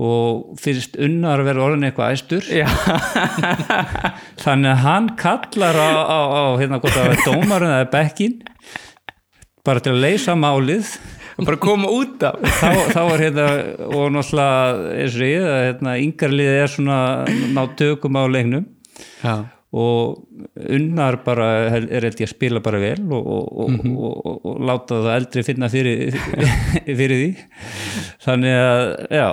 og fyrst unnar að vera orðin eitthvað æstur. Þannig að hann kallar á, á, á hérna hvort er dómarinn eða bekkin bara til að leysa málið. Bara koma út af. Þá, þá er hérna og náttúrulega eins og ég að hérna, yngarliðið er svona ná tökum á leiknum Já, og unnar bara er held ég að spila bara vel og, og, og, Mhm. og, og, láta það eldri finna fyrir, fyrir því. Þannig að já,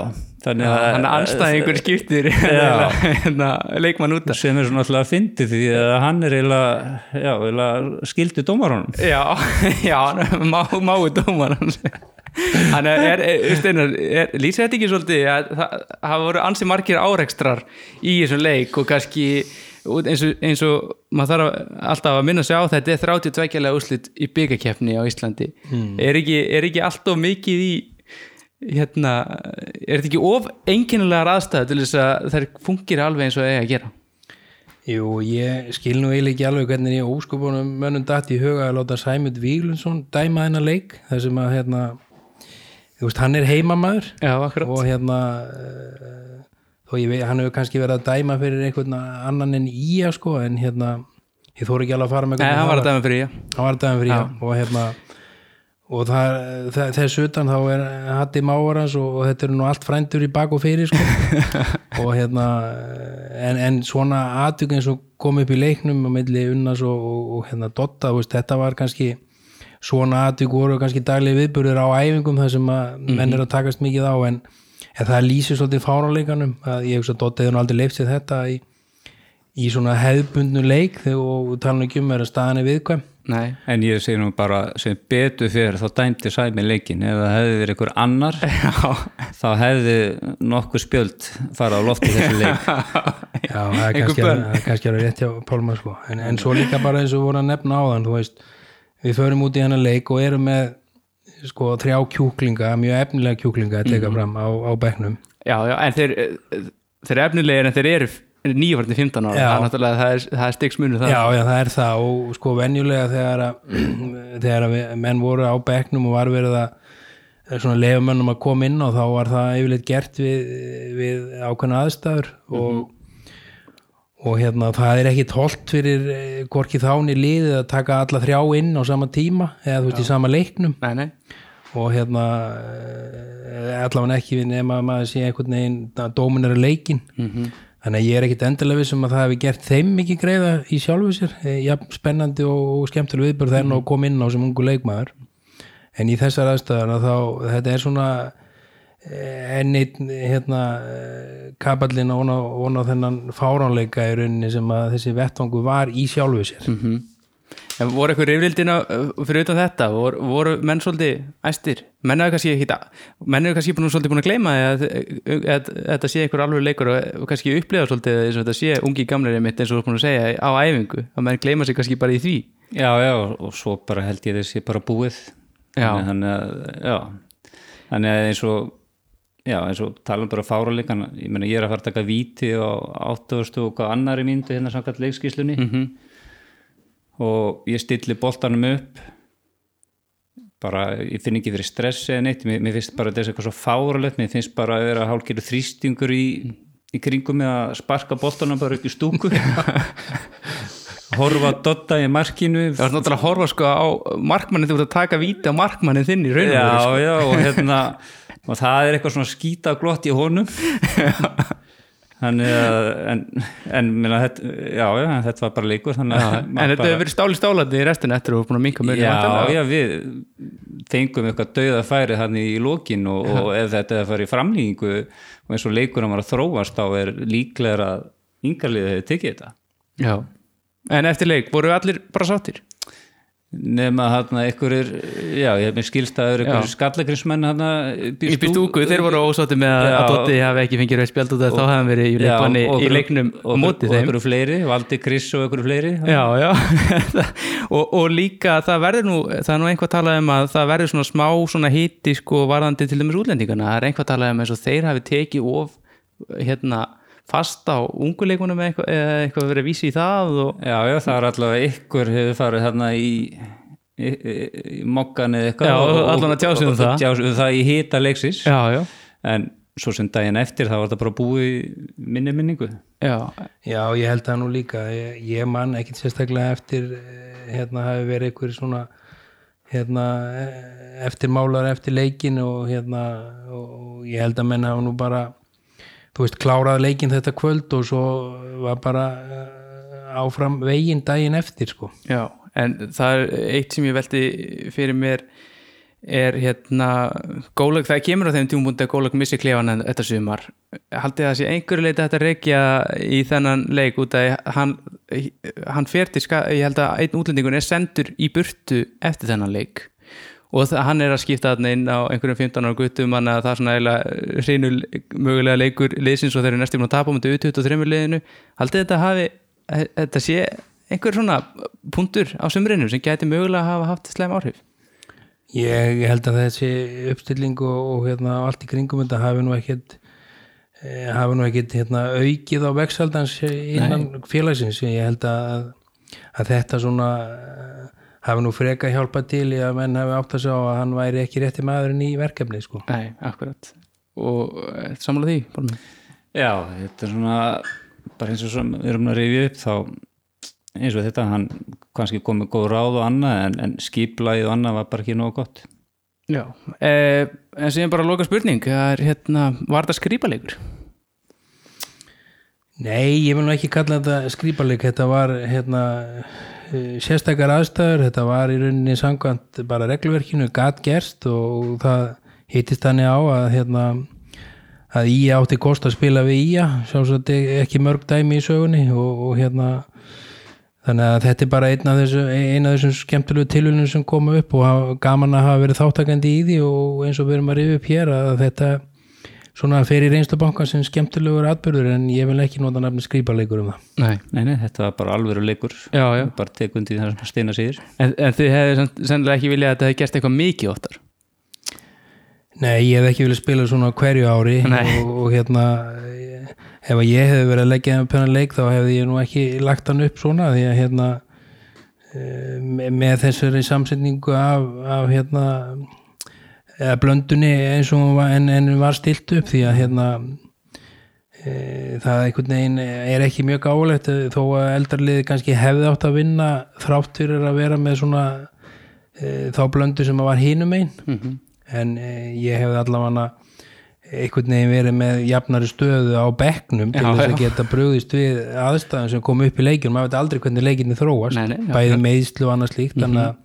þannig að hann er anstæðingur skiptir Já. hérna, leikmann út sem er svona alltaf að fyndi því að hann er eiginlega, skildi dómarunum Já, já, má, máu dómar hans Hann er, er, er, er lýsir þetta ekki svolítið að það hafa voru ansi margir árekstrar í þessum leik og kannski eins og, eins og maður þarf alltaf að minna sig á þetta er 32 úrslit í byggakeppni á Íslandi. Er, ekki, er ekki alltaf mikið í hérna, er þetta ekki of einkennilegar aðstæðu til þess að þær fungir alveg eins og það eiga að gera? Jú, ég skil nú eiginlega ekki alveg hvernig ég óskupunum mönnum datt í huga að láta Sæmund Víglundsson dæma þennan leik þar sem að hérna þú veist, hann er akkurat. Og hérna þó ég veit, hann hefur kannski verið að dæma fyrir einhvern annan en ía sko en hérna, ég þóri ekki alveg að fara með Nei, hann var að dæma fyrir ég hann var að dæma fyrir ía og hérna og það, það, þess utan þá er Hatti Máar hans og, og þetta er nú allt frændur í bak og fyrir sko. Og hérna en, en svona eins og kom upp í leiknum á milli Unnas og, og, og hérna Dotta, veist, þetta var kannski svona atvik voru kannski daglega viðburður á æfingum þar sem að menn er að takast mikið á en, en það lýsir svolítið fáráleikanum að ég hugsa að Dotta hefur nú aldrei leift sér þetta í, í svona hefðbundnu leik þegar og tala ekki um er að staðan er viðkvæm. Nei, en ég segi nú bara sem betur fyrir þá dæmdi sæmi leikin ef það hefði verið einhver annar þá hefði nokkuð spjöld fara á lofti þessi leik. Já, það er kannski, er kannski alveg rétt hjá Pálma sko. en, en svo líka bara eins og voru að nefna áðan þú veist, við förum út í hennar leik og erum með sko þrjá kjúklinga, mjög efnilega kjúklinga að Mhm. teka fram á, á bekknum. Já, já, en þeir, þeir eru efnilegir en þeir eru nýjafærni 15 ára, það er náttúrulega það er, það er stigsmunur það Já, já, það er það. Og sko venjulega þegar að, þegar að menn voru á bekknum og var verið að svona leifumönnum að koma inn og þá var það yfirleitt gert við, við ákveðna aðstæður og, og hérna það er ekkit holdt fyrir eh, hvorki þáni liðið að taka alla þrjá inn á sama tíma eða þú veist í sama leiknum. Nei, nei, og hérna eh, allavega ekki við nema að maður sé einhvern veginn að dómin er að leikin þannig að ég er ekkit endilega viss um að það hefði gert þeim mikið greiða í sjálfu sér. Eh, jafn spennandi og, skemmtileg viðbörð þegar mm. og kom inn á sem ungu leikmaður. En í þessar aðstæðar þá þetta er svona eh, enn einn hérna eh, kapallin á, ón á þennan fáránleika í rauninni sem að þessi vettvangu var í sjálfu sér. En voru eitthvað rifrildina fyrir utan þetta, voru, voru menn svolítið æstir, menn hefur kannski ekki menn hefur kannski búin, svolítið búin að gleyma að, að, að þetta sé einhver alveg leikur og kannski upplifa svolítið eins og þetta sé ungi gamleiri mitt eins og þú er búin að segja á æfingu, að menn gleyma sig kannski bara í því. Já, já, og svo bara held ég þessi bara búið. Já. þannig að, já. Þannig að eins og já, eins og talum bara fáraleikan ég meina ég er að fara að taka víti á 8. og hvað annari mínútu hérna samkvæmt leikskíslunni Mhm. og ég stilli boltanum upp bara, ég finn ekki fyrir stressi eða neitt, mér, mér finnst bara þessi eitthvað svo fáralegt, mér finnst bara að vera hálfgerðu þrýstingur í, í kringum með að sparka boltanum bara upp í stúku horfa að dotta í markinu Það var náttúrulega að horfa sko á markmannin þú ert að taka víti á markmannin þinn í raun og já, sko. já, og hérna og það er eitthvað svona skýta glott í honum þannig að en, en minna, þetta, já, já, þetta var bara leikur að En þetta hefur verið stáli stálandi í restin eftir og búin að minka mjög já, já, við fengum eitthvað dauða færi þannig í lokin og, og ef þetta er að fara í framlýningu og eins og leikurinn var að þróast þá er líklega að yngarliðið hefur tekið þetta já. En eftir leik, voru allir bara sáttir? Nema hann einhverjir já, ég hef mér skilst að það eru Já. einhverjir skallagrinsmenn hann Í stúku, þeir voru ósátti með Já. að Dotti hafi ekki fengið rauð spjald út af þá hefði hann verið í, leikbanni, og í leiknum og, á móti og þeim einhverju fleiri, Valdi Chris og einhverju fleiri Já, já og, og líka það verður nú það er nú einhvað talað um að það verður svona smá svona hiti sko varðandi til dæmis útlendingana það er einhvað talað um eins og þeir hafi tekið of hérna fast á unguleikunum eða eitthvað, eitthvað verið að vísi í það og Já, já, það er allavega ykkur hefur farið þarna í, í, í, í mokkan eða eitthvað Já, og- og- allan að tjá sig um og- það. tjá sig um það í hita leiksis já, já, en svo sem daginn eftir þá var það bara búið í minni minningu. Já, Já, ég held það nú líka. Ég, ég man ekkit sérstaklega eftir eh, hérna hafi verið einhver svona hérna eh, eftir málar eftir leikin og hérna og ég held að menn hafa nú bara þú veist, klárað leikin þetta kvöld og svo var bara eh, áfram veginn daginn eftir sko. já en það er eitt sem ég velti fyrir mér er hérna gólag, það kemur á þeim tjúmbúndi að gólag missi klefan en þetta sumar haldið það sé einhverju leiti að reykja í þennan leik út að hann, hann fer til ég held að einn útlendingun er sendur í burtu eftir þennan leik og hann er að skipta þarna inn á einhverjum 15 ára guttum þannig að það er svona eiginlega hreinu mögulega leikur liðsins og þeir eru næstum að tapa mútið 23 liðinu. Haldið þetta hafi þetta sé einhver svona punktur á sumrinu sem gæti mögulega hafa haft slem áhrif? Ég held að þessi uppstilling og, og hérna, allt í kringum þetta hafi nú ekkit eh, hafi nú ekkit hérna, aukið á vexaldans innan félagsins. Ég held að, að þetta svona hafi nú freka hjálpa til í að menn hafi átt að sjá að hann væri ekki rétti maðurinn í verkefni sko. Nei, akkurat og eh, sammála því Pálmi? Já, þetta er svona bara eins og sem við erum að rifja upp þá eins og þetta, hann kannski komið góð ráð og annað en, en skiplæðið og annað var bara ekki nógu gott Já, eh, en sem bara loka spurning er hérna, var þetta skrýpalegur? Nei, ég vil nú ekki kalla þetta skrýparleik, þetta var hérna sérstakar aðstæður, þetta var í rauninni sangvænt bara reglverkinu gat gerst og það hittist þannig á að hérna að Ía átti kost að spila við Ía sjálfsagt ekki mörg dæmi í sögunni og, og hérna þannig að þetta er bara einn af þessu eina af þessum skemmtilegu tilvölinu sem koma upp og gaman að hafa verið þáttakandi í því og eins og við erum að rifja upp hér að þetta svona fer í reynslu bankan sem skemmtilegur atbyrður en ég vil ekki nota nafni skrýparleikur um það. Nei, Nei, nei, þetta var bara alvöru leikur. Já, já. Bara tekundi það sem Steina segir. En, en þið hefði sennilega ekki viljað að þetta hefði gerst eitthvað mikið óttar Nei, ég hef ekki viljað spila svona hverju ári og, og hérna ef að ég hefði verið að leggja með pennan leik þá hefði ég nú ekki lagt hann upp svona því að hérna eh, me- með þessari samsetningu af, af hérna eða blöndunni eins og var, en, var stilt upp því að hérna e, það einhvern veginn er ekki mjög gáulegt þó að eldarliði kannski hefði átt að vinna þrátt fyrir að vera með svona e, þá blöndu sem að var hinum einn en e, ég hefði allavega einhvern veginn verið með jafnari stöðu á bekknum til þess að geta brugðist við aðstæðum sem kom upp í leikinu, maður veit aldrei hvernig leikinni þróast, Nei, nei, já, bæði meðslu og annað slíkt, þannig að,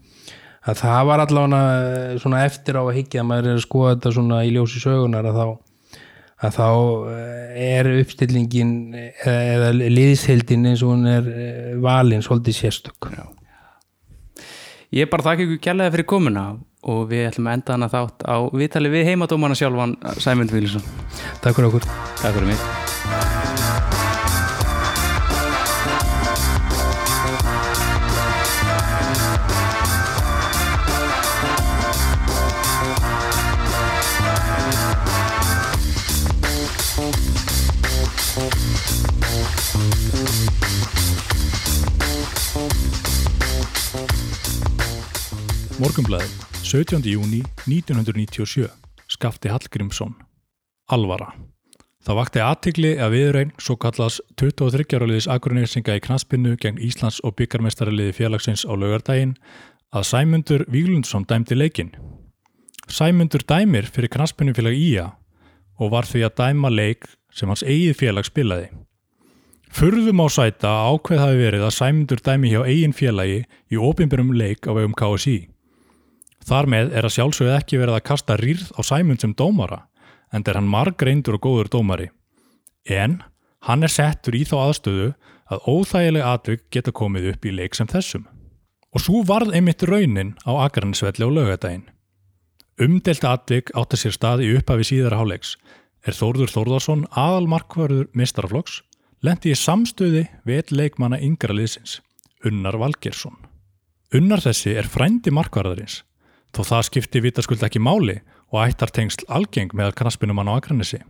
að það var allavega eh, svona eftir á að higgja að maður er að skoða þetta svona í ljósi sögunar að þá að þá eh, er uppstillingin eh, eða liðshildin eins og hún er valin svolítið sérstök. Ég bara þakka ykkur kærlega fyrir komuna og við ætlum að enda hana þátt á viðtali við heimadómana sjálfan Sæmund Vílisson. Takk fyrir okkur. Takk fyrir mig Morgunblæðið, 17. júni 1997, Skafti Hallgrímsson. Alvara. Það vakti aðtikli að viðrein svo kallast 23 ára liðis Akureysinga í knaspinu gegn Íslands og byggarmestaraliði félagsins á laugardaginn að Sæmundur Víglundsson dæmdi leikinn. Sæmundur dæmir fyrir knaspinu félag Ía og var því að dæma leik sem hans eigið félag spilaði. Furðum á sæta ákveð hafi verið að Sæmundur dæmi hjá eigin félagi í opinberum leik á vegum KSI. Þar með er að sjálfsögðu ekki verið að kasta rýrð á Sæmund sem dómara, en er hann margreindur og góður dómari. En hann er settur í þá aðstöðu að óþægileg atvik geta komið upp í leik sem þessum. Og svo varð einmitt raunin á Akarnisvelli og lögadaginn. Umdelt atvik átti sér stað í upphafi síðara háleiks er Þórður Þórðarsson aðal markvarður mistaraflokks lendi í samstöði við leikmanna yngra liðsins, Unnar Valgersson. Unnar þessi er frændi markvarðarins, þó það skipti vitaskuld ekki máli og ættar tengsl algeng með knaspinumann á Akranesi.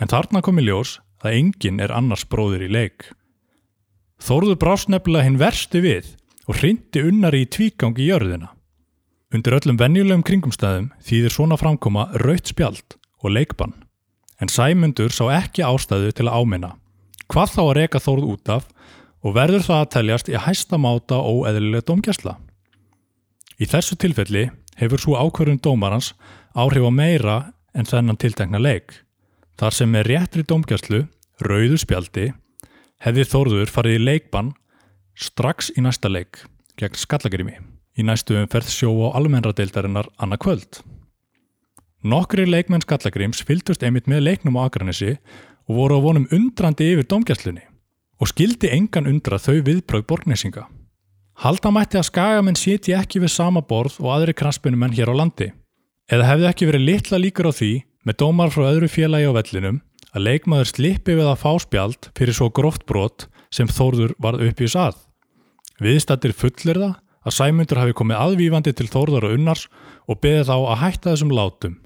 En þarna komi ljós að enginn er annars bróður í leik. Þórður brást nefnilega hinn versti við og hrindi unnar í tvígang í jörðina. Undir öllum venjulegum kringumstæðum þýðir svona framkoma raut spjald og leikbann. En Sæmundur sá ekki ástæðu til að áminna. Hvað þá að reka Þórð út af og verður það að teljast í hæsta máta óeðlilega domgjastla. Í þessu tilfelli hefur svo ákvörðun dómarans áhrif á meira en þennan tiltekna leik. Þar sem með réttri domgjastlu, rauðu spjaldi, hefði Þórður farið í leikbann strax í næsta leik gegn skallagrými í næstu umferð sjó á almennradeildarinnar annað kvöld. Nokkri leikmenn skallagrims fylgdust einmitt með leiknum á Akranesi og voru á vonum undrandi yfir domgjastlunni og skildi engan undra þau viðbröð borgnesinga. Halda mætti að skagamenn siti ekki við sama borð og aðri kraspunumenn hér á landi. Eða hefði ekki verið litla líkur á því með dómar frá öðru félagi á vellinum að leikmaður slippi við að fá spjald fyrir svo gróft brot sem Þórður varð upp í sað. Viðstættir fullir það að Sæmundur hafi komið aðvífandi til Þórður og Unnars og beðið þá að hætta þessum látum.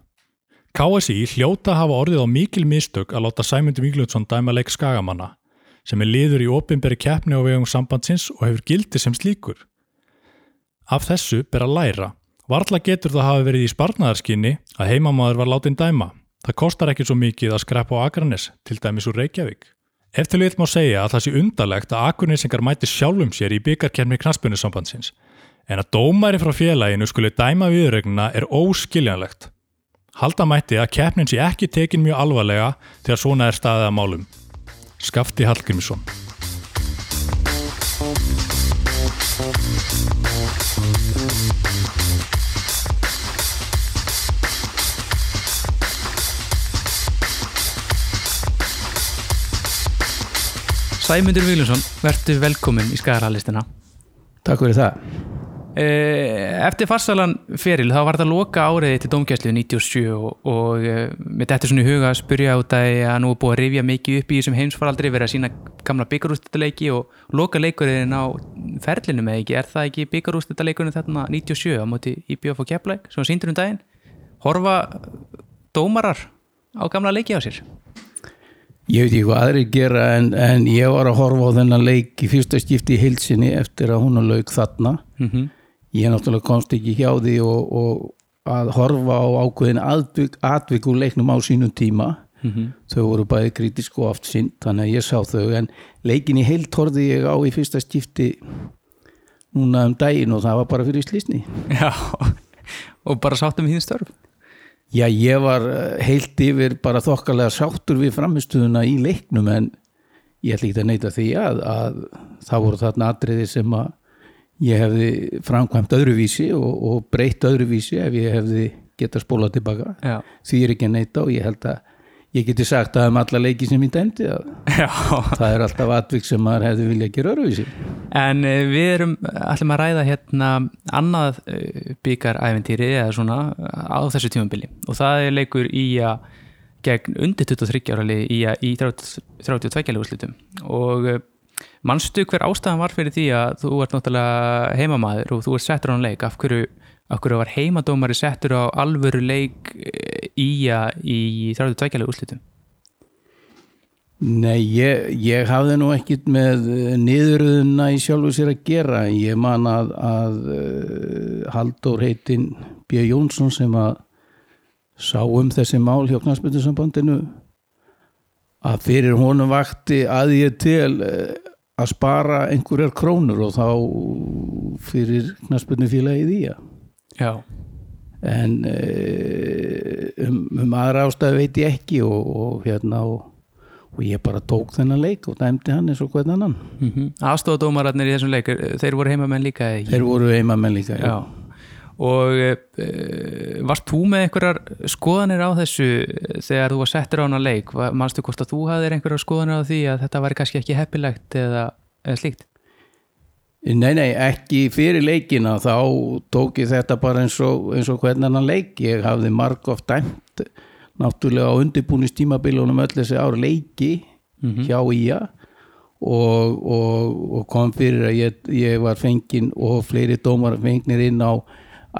KSI hljóta hafa orðið á mikil mistök að láta Sæmundur Víglundsson dæma leik skagamanna sem er liður í opinberi keppni á vegum sambandsins og hefur gildi sem slíkur. Af þessu ber að læra. Varla getur það hafi verið í sparnaðarskinni að heimamaður var látin dæma. Það kostar ekki svo mikið að skrepa á Akranes, til dæmis úr Reykjavík. Ef til við má segja að það sé undalegt að Akurnesingar mæti sjálfum sér í byggarkermi knaspunusambandsins, en að dómæri frá félaginu skuli dæma viðregnuna er óskiljanlegt. Halda mætti að keppnin sé ekki tekin mjög alvarlega þegar svona er staðið að málum. Skafti Hallgrímsson Sæmundur Vílusson, verður velkomin í Skagarhalistina. Takk fyrir það Eftir farsalan feril þá var þetta loka áriði til domgæslu 97 og, og eh, mér dættir svona í huga að spyrja út að að nú er búið að rifja mikið upp í þessum heimsfaraldri verið að sína gamla byggarústættileiki og loka leikurinn á ferlinu með ekki, er það ekki byggarústættileikurinn þarna 97 á móti í BF og Keflæk sem síndur um daginn horfa dómarar á gamla leiki á sér Ég veit ekki hvað aðri gera en, en ég var að horfa á þennan leik í fyrsta skipti í heilsinni eftir að hún að lauk þarna. mm -hmm. Ég náttúrulega komst ekki hjá því og, og að horfa á ákveðin atvik, atvik úr leiknum á sínum tíma. Þau voru bæði kritisk og oft sinn, þannig að ég sá þau. En leikin í heilt horfði ég á í fyrsta skipti núna um daginn og það var bara fyrir slísni. Já, og bara sáttum þín störf Já, ég var eh, heilt yfir bara þokkalega sáttur við framistuðuna í leiknum en ég ætla ekki að neyta því að, að það voru þarna atriði sem að ég hefði framkvæmt öðruvísi og, og breytt öðruvísi ef ég hefði getað spólað tilbaka. Já. því er ekki að neyta og ég held að ég geti sagt að um alla leiki sem ég dæmdi að það er alltaf atvik sem maður hefði vilja gera öruvísi en uh, við erum ætlum að ræða hérna annað uh, byggaræventýri eða svona á þessu tímabili. Og það er leikur í að gegn undir 23 ára í, að- í 30 32 úrslitum. Og manstu hver ástæðan var fyrir því að þú ert náttúrulega heimamaður og þú ert settur á hann leik af hverju, af hverju var heimadómari settur á alvöru leik uh, í að í 32 úrslitum Nei, ég, ég hafði nú ekkit með eh, niðuröðuna í sjálfu sér að gera. Ég man að, að uh, Halldór heitinn B. Jónsson sem að sá um þessi mál hjá knastbyrnusambandinu að fyrir honum vakti að ég til að spara einhverjar krónur og þá fyrir knastbyrnufélagið í að. Já, En uh, um, um aðra ástæðu veit ég ekki og, og hérna og og ég bara tók þennan leik og dæmdi hann eins og hvern annan mm -hmm. aðstofadómararnir í þessum leik þeir voru heimamenn líka þeir voru heimamenn líka já. Já, og uh, varst þú með einhverjar skoðanir á þessu þegar þú var settur á hana leik? Manstu hvort að þú hafðir einhverjar skoðanir á því að þetta væri kannski ekki heppilegt eða, eða slíkt? Nei nei ekki fyrir leikina. Þá tók ég þetta bara eins og, eins og hvern annan leik. Ég hafði marg oft dæmt náttúrulega á undirbúnistímabilunum öll þessi ár leiki hjá IA og, og, og kom fyrir að ég, ég var fenginn og fleiri dómar fengnir inn á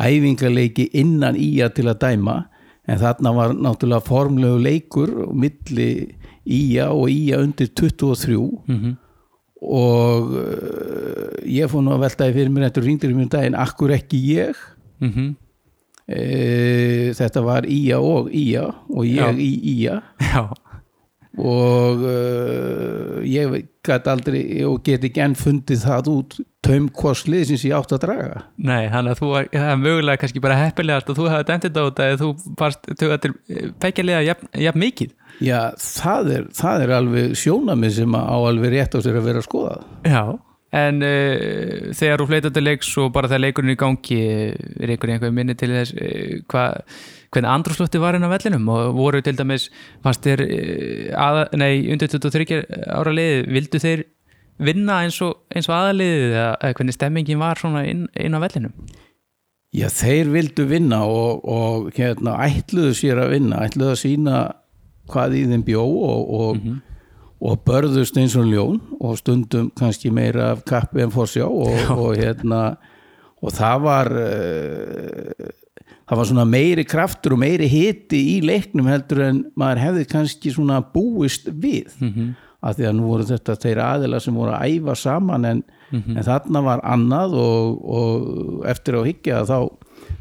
æfingarleiki innan IA til að dæma en þarna var náttúrulega formlegu leikur milli IA og IA undir 23 og uh, ég fór nú að veltaði fyrir mér eftir ringdur í mjög daginn, akkur ekki ég? Mm -hmm. e, þetta var IA og IA og ég Já. í IA Já, og uh, ég gæti aldrei og get ekki enn fundið það út taum kostlið sem ég átt að draga. Nei, þannig að þú var, það er mögulega kannski bara heppilegast að þú hefði dæmt þetta út að þú barst töða til pekjaliða jafn, jafn mikið. Já, það er, það er alveg sjónamið sem á alveg rétt á sér að vera að skoða Já, en uh, þegar þú fleitar til leiks og bara þegar leikurinn í gangi er einhver einhver minni til þess uh, hva, hvernig andrúslufti var á vellinum og voru til dæmis fannst þér að, nei, undir 23 ára liði, vildu þeir vinna eins og, eins og aðaliðið eða hvernig stemmingin var svona inn, inn á vellinum? Já, þeir vildu vinna og, og hérna, ætluðu sér að vinna, ætluðu að sína hvað í þeim bjó og, og, og börðust eins og ljón og stundum kannski meira af kappi en fórsjá og, og hérna og það var uh, það var svona meiri kraftur og meiri hiti í leiknum heldur en maður hefði kannski svona búist við. Af því að nú voru þetta þeir aðila sem voru að æfa saman en, en þarna var annað og, og eftir á higgja þá,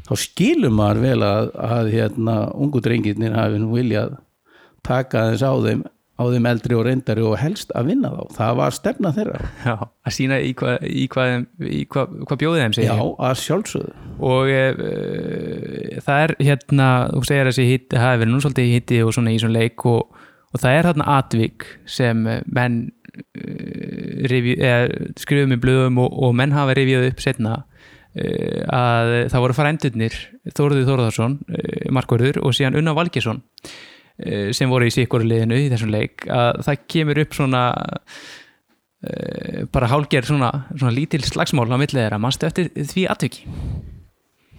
þá skilum maður vel að, að hérna, ungu drengirnir hafi nú viljað taka aðeins á þeim á þeim eldri og reyndari og helst að vinna þá. Það var stefna þeirra. Já, að sína í hvað í hvað, í hvað, hvað bjóðið þeim segir já, að sjálfsögðu. Og e, það er hérna, þú segir hitti, það hefur verið nú svolítið hitti og svona í svona leik og, og það er þarna atvik sem menn e, skrifum í blöðum og, og menn hafa rifið upp setna e, að það voru frændurnir Þóruður Þóruðarsson, Markvörður og síðan Unna Valgesson sem voru í sikkur liðinu í þessum leik að það kemur upp svona e, bara hálger svona, svona lítil slagsmál á millið þeirra, mannstu eftir því atviki?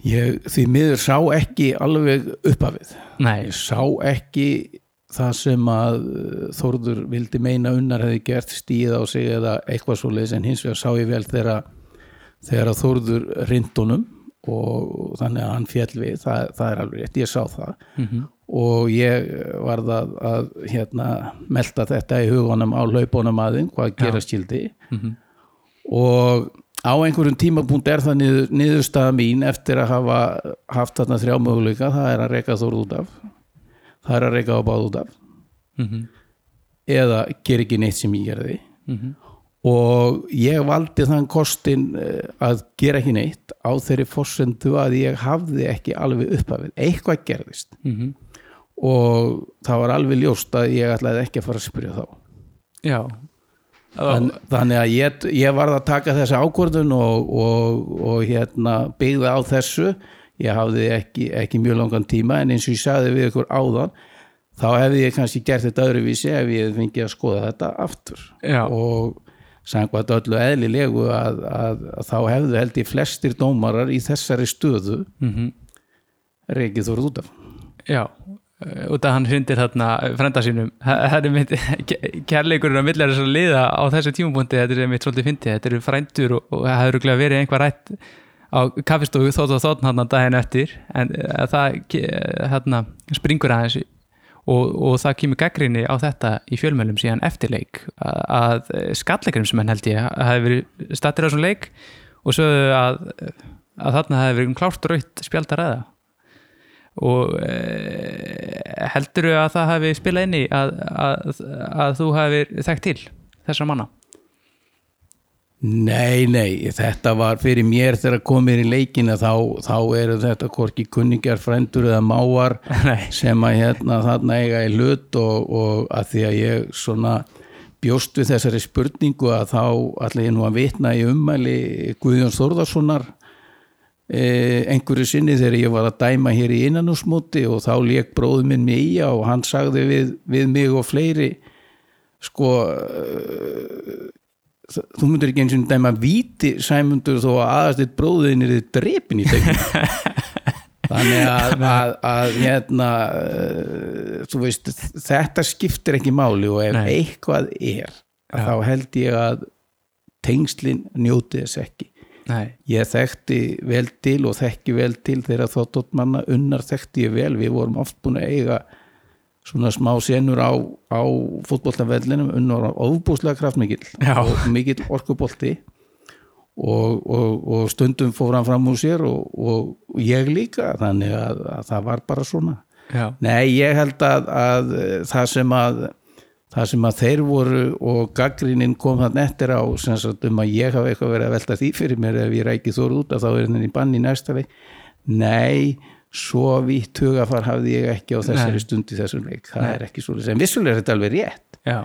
ég því miður sá ekki alveg uppafið Nei, ég sá ekki það sem að uh, Þórður vildi meina unnar hefði gert stíð á sig eða eitthvað svo leis en hins vegar sá ég vel þegar, þegar að Þórður rindunum og þannig að hann fjall við. Það, það er alveg rétt, ég sá það og ég varð að, að hérna, melta þetta í hugunum á hlaupunum aðeins, hvað gera skildi og á einhverjum tímapunkt er það niður, niðurstaða mín eftir að hafa haft þarna þrjá möguleika, það er að reyka Þórð út af. Það er að reyka á báð út af. Eða ger ekki neitt sem ég gerði. Og ég valdi þann kostin eh, að gera ekki neitt á þeirri fórsendu að ég hafði ekki alveg uppafið, eitthvað gerðist og það var alveg ljóst að ég ætlaði ekki að fara að spyrja þá. Já. Þann, þannig að ég, ég varð að taka þessa ákvörðun og, og, og hérna, byggða á þessu. Ég hafði ekki, ekki mjög langan tíma en eins og ég sagði við ykkur áðan þá hefði ég kannski gert þetta öðruvísi ef ég hefði fengið að skoða þetta aftur. Já. og samkvæmt öllu eðlilegu að, að, að þá hefðu held ég flestir dómarar í þessari stöðu mm Mhm. reikið þú út af. Já, út af hann hrindir þarna frenda sínum. Það er mitt kærleikurinn á millir þess að liða á þessu tímapunkti, þetta er mitt svolítið fyndið. Þetta eru frændur og, það hefur örugglega verið einhver rætt á kaffistofu þótt og þótt hann daginn eftir. En eh, það eh, hérna, springur aðeins og, og það kemur gaggrinni á þetta í fjölmjölum síðan eftirleik að, að skallegrim sem hann held ég hafi verið stattir á þessum leik og svo að, að þarna hafi verið klárt raut spjaldaræða og e, heldur að það hafi spilað inn í að, að, að þú hafi þekkt til þessar manna Nei, nei, þetta var fyrir mér þegar komir í leikina þá, þá eru þetta hvorki kunningjar, frændur eða máar Nei. sem að hérna þarna eiga í hlut og, og að því að ég svona bjóst við þessari spurningu að þá ætla ég nú að vitna í ummæli Guðjón Þórðarssonar eh, einhverju sinni þegar ég var að dæma hér í innanúsmóti og þá lék bróður minn mig í og hann sagði við, við mig og fleiri sko eh, þú myndir ekki eins og dæma víti sæmundur þó að aðastitt bróðin er þið drepin í tegnum þannig að, að, að hérna uh, þú veist, þetta skiptir ekki máli og ef Nei. eitthvað er þá held ég að tengslin njóti þess ekki Nei, ég þekkti vel til og þekki vel til þegar þóttot manna unnar þekkti ég vel, við vorum oft búin að eiga svona smá senur á, á fótbolltafellinum unnar á ofbúslega kraftmikill og mikill orkubolti og, og, og stundum fór hann fram úr sér og, og ég líka þannig að, að það var bara svona. Já, Nei, ég held að, að það sem að það sem að þeir voru og gaggrinin kom þann eftir á sem sagt um að ég hafa eitthvað verið að velta því fyrir mér ef ég ræki þór út að þá er henni bann í næsta leik. Nei, svo vitt hugafar hafði ég ekki á þessari Nei. stund í þessum leik. Það er ekki svo en vissulega er þetta alveg rétt. Já.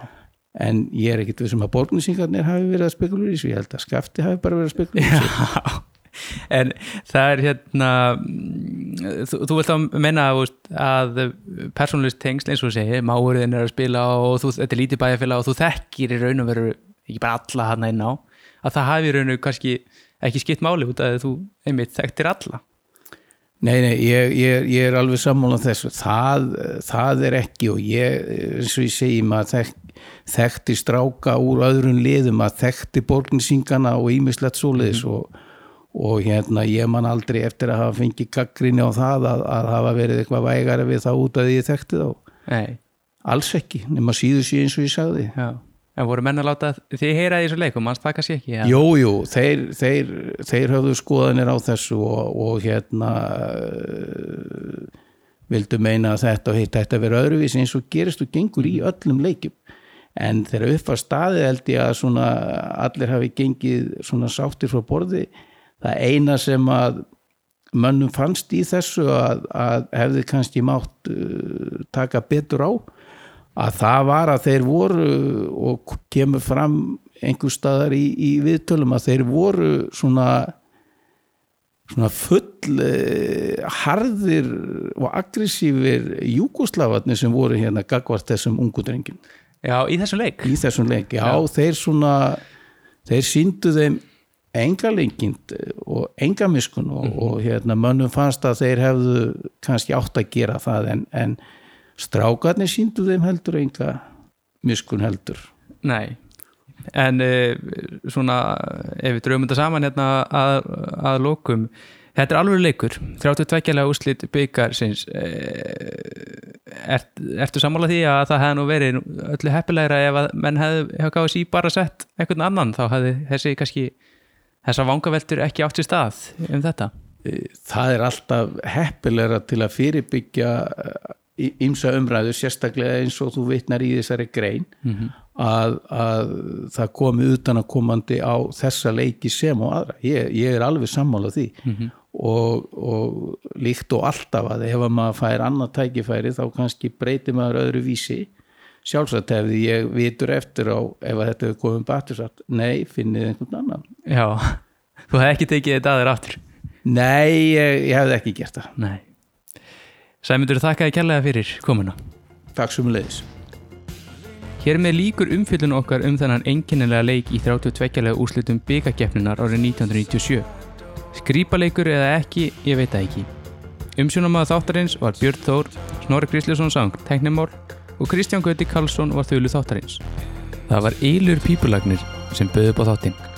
En ég er ekkit við sem að borgnisingarnir hafi verið að spekulur í þessu, ég held að skafti hafi bara verið að spekulur í þessu en það er hérna mm, þú, þú vilt þá menna að persónlust tengsl eins og þú segir, máurinn er að spila og þú, þetta er lítið bæjarfélag og þú þekkir í raun og veru, ekki bara alla hann inn á að það hafi í raun og kannski ekki skipt máli út að þú einmitt þekktir alla. Nei, nei, ég, ég, ég er alveg sammála þessu, það, það er ekki og ég, eins og ég segi maður þekk, þekkti stráka úr öðrun liðum að þekkti borgninsingana og ímislegt svoleiðis og, og hérna ég man aldrei eftir að hafa fengið gaggrinni á það að, að hafa verið eitthvað vægara við það út að ég þekkti þá, Nei, alls ekki, nema síður síðan eins og ég sagði. já. En voru menn að láta þið heyra í þessu leikum, manns það kannski ekki ja. Jú, þeir, þeir, þeir höfðu skoðanir á þessu og, og hérna uh, vildu meina að þetta og hitt þetta vera öðruvísi eins og gerist og gengur í öllum leikjum. En þegar upp var staðið held ég að svona allir hafi gengið svona sáttir frá borði það eina sem að mönnum fannst í þessu að, að hefði kannski mátt uh, taka betur á að það var að þeir voru og kemur fram einhver staðar í, í viðtölum að þeir voru svona svona full eh, harðir og aggressífir júkoslafarnir sem voru hérna gagvart þessum ungu drengin já, í þessum leik. Í þessum leik, já, þeir svona þeir síndu þeim enga lengind og enga miskun og, og hérna mönnum fannst að þeir hefðu kannski átt að gera það en, en strákarnir síndu þeim heldur enga miskun heldur. Nei, en uh, svona ef við draumum þetta saman hérna að, að lokum þetta er alveg leikur, 32 úrslit byggar sinns er, ertu sammála því að það hefði nú verið öllu heppilegra ef að menn hefði gáðið sí bara sett einhvern annan? Þá hefði þessi kannski þessar vangaveltur ekki átt sér stað um þetta? Það er alltaf heppilegra til að fyrirbyggja ímsa umræðu, sérstaklega eins og þú vitnar í þessari grein að, að það komi utan að komandi á þessa leiki sem og aðra, ég, ég er alveg sammála því. Og, og líkt og alltaf að ef að maður fær annað tækifæri þá kannski breytir maður öðru vísi sjálfsagt hefði ég vitur eftir á ef að þetta hefur komið batur satt, nei, finnið einhvern annan Já, þú hefði ekki tekið þetta aður aftur Nei, ég, ég hefði ekki gert það Nei Sæmundur, þakka þér kærlega fyrir komuna Takk sem leiðis. Hér með líkur umfyllun okkar um þennan einkennilega leik í 32. úrslutum byggakeppnunar árið 1997. Skrýpaleikur eða ekki, ég veit það ekki. Umsjónamaður þáttarins var Björn Þór, Snorri Grísljusson sang Teknimál og Kristján Gauti Karlsson var þauðlu þáttarins. Það var Eilur Pípulagnir sem böði upp á þáttinn.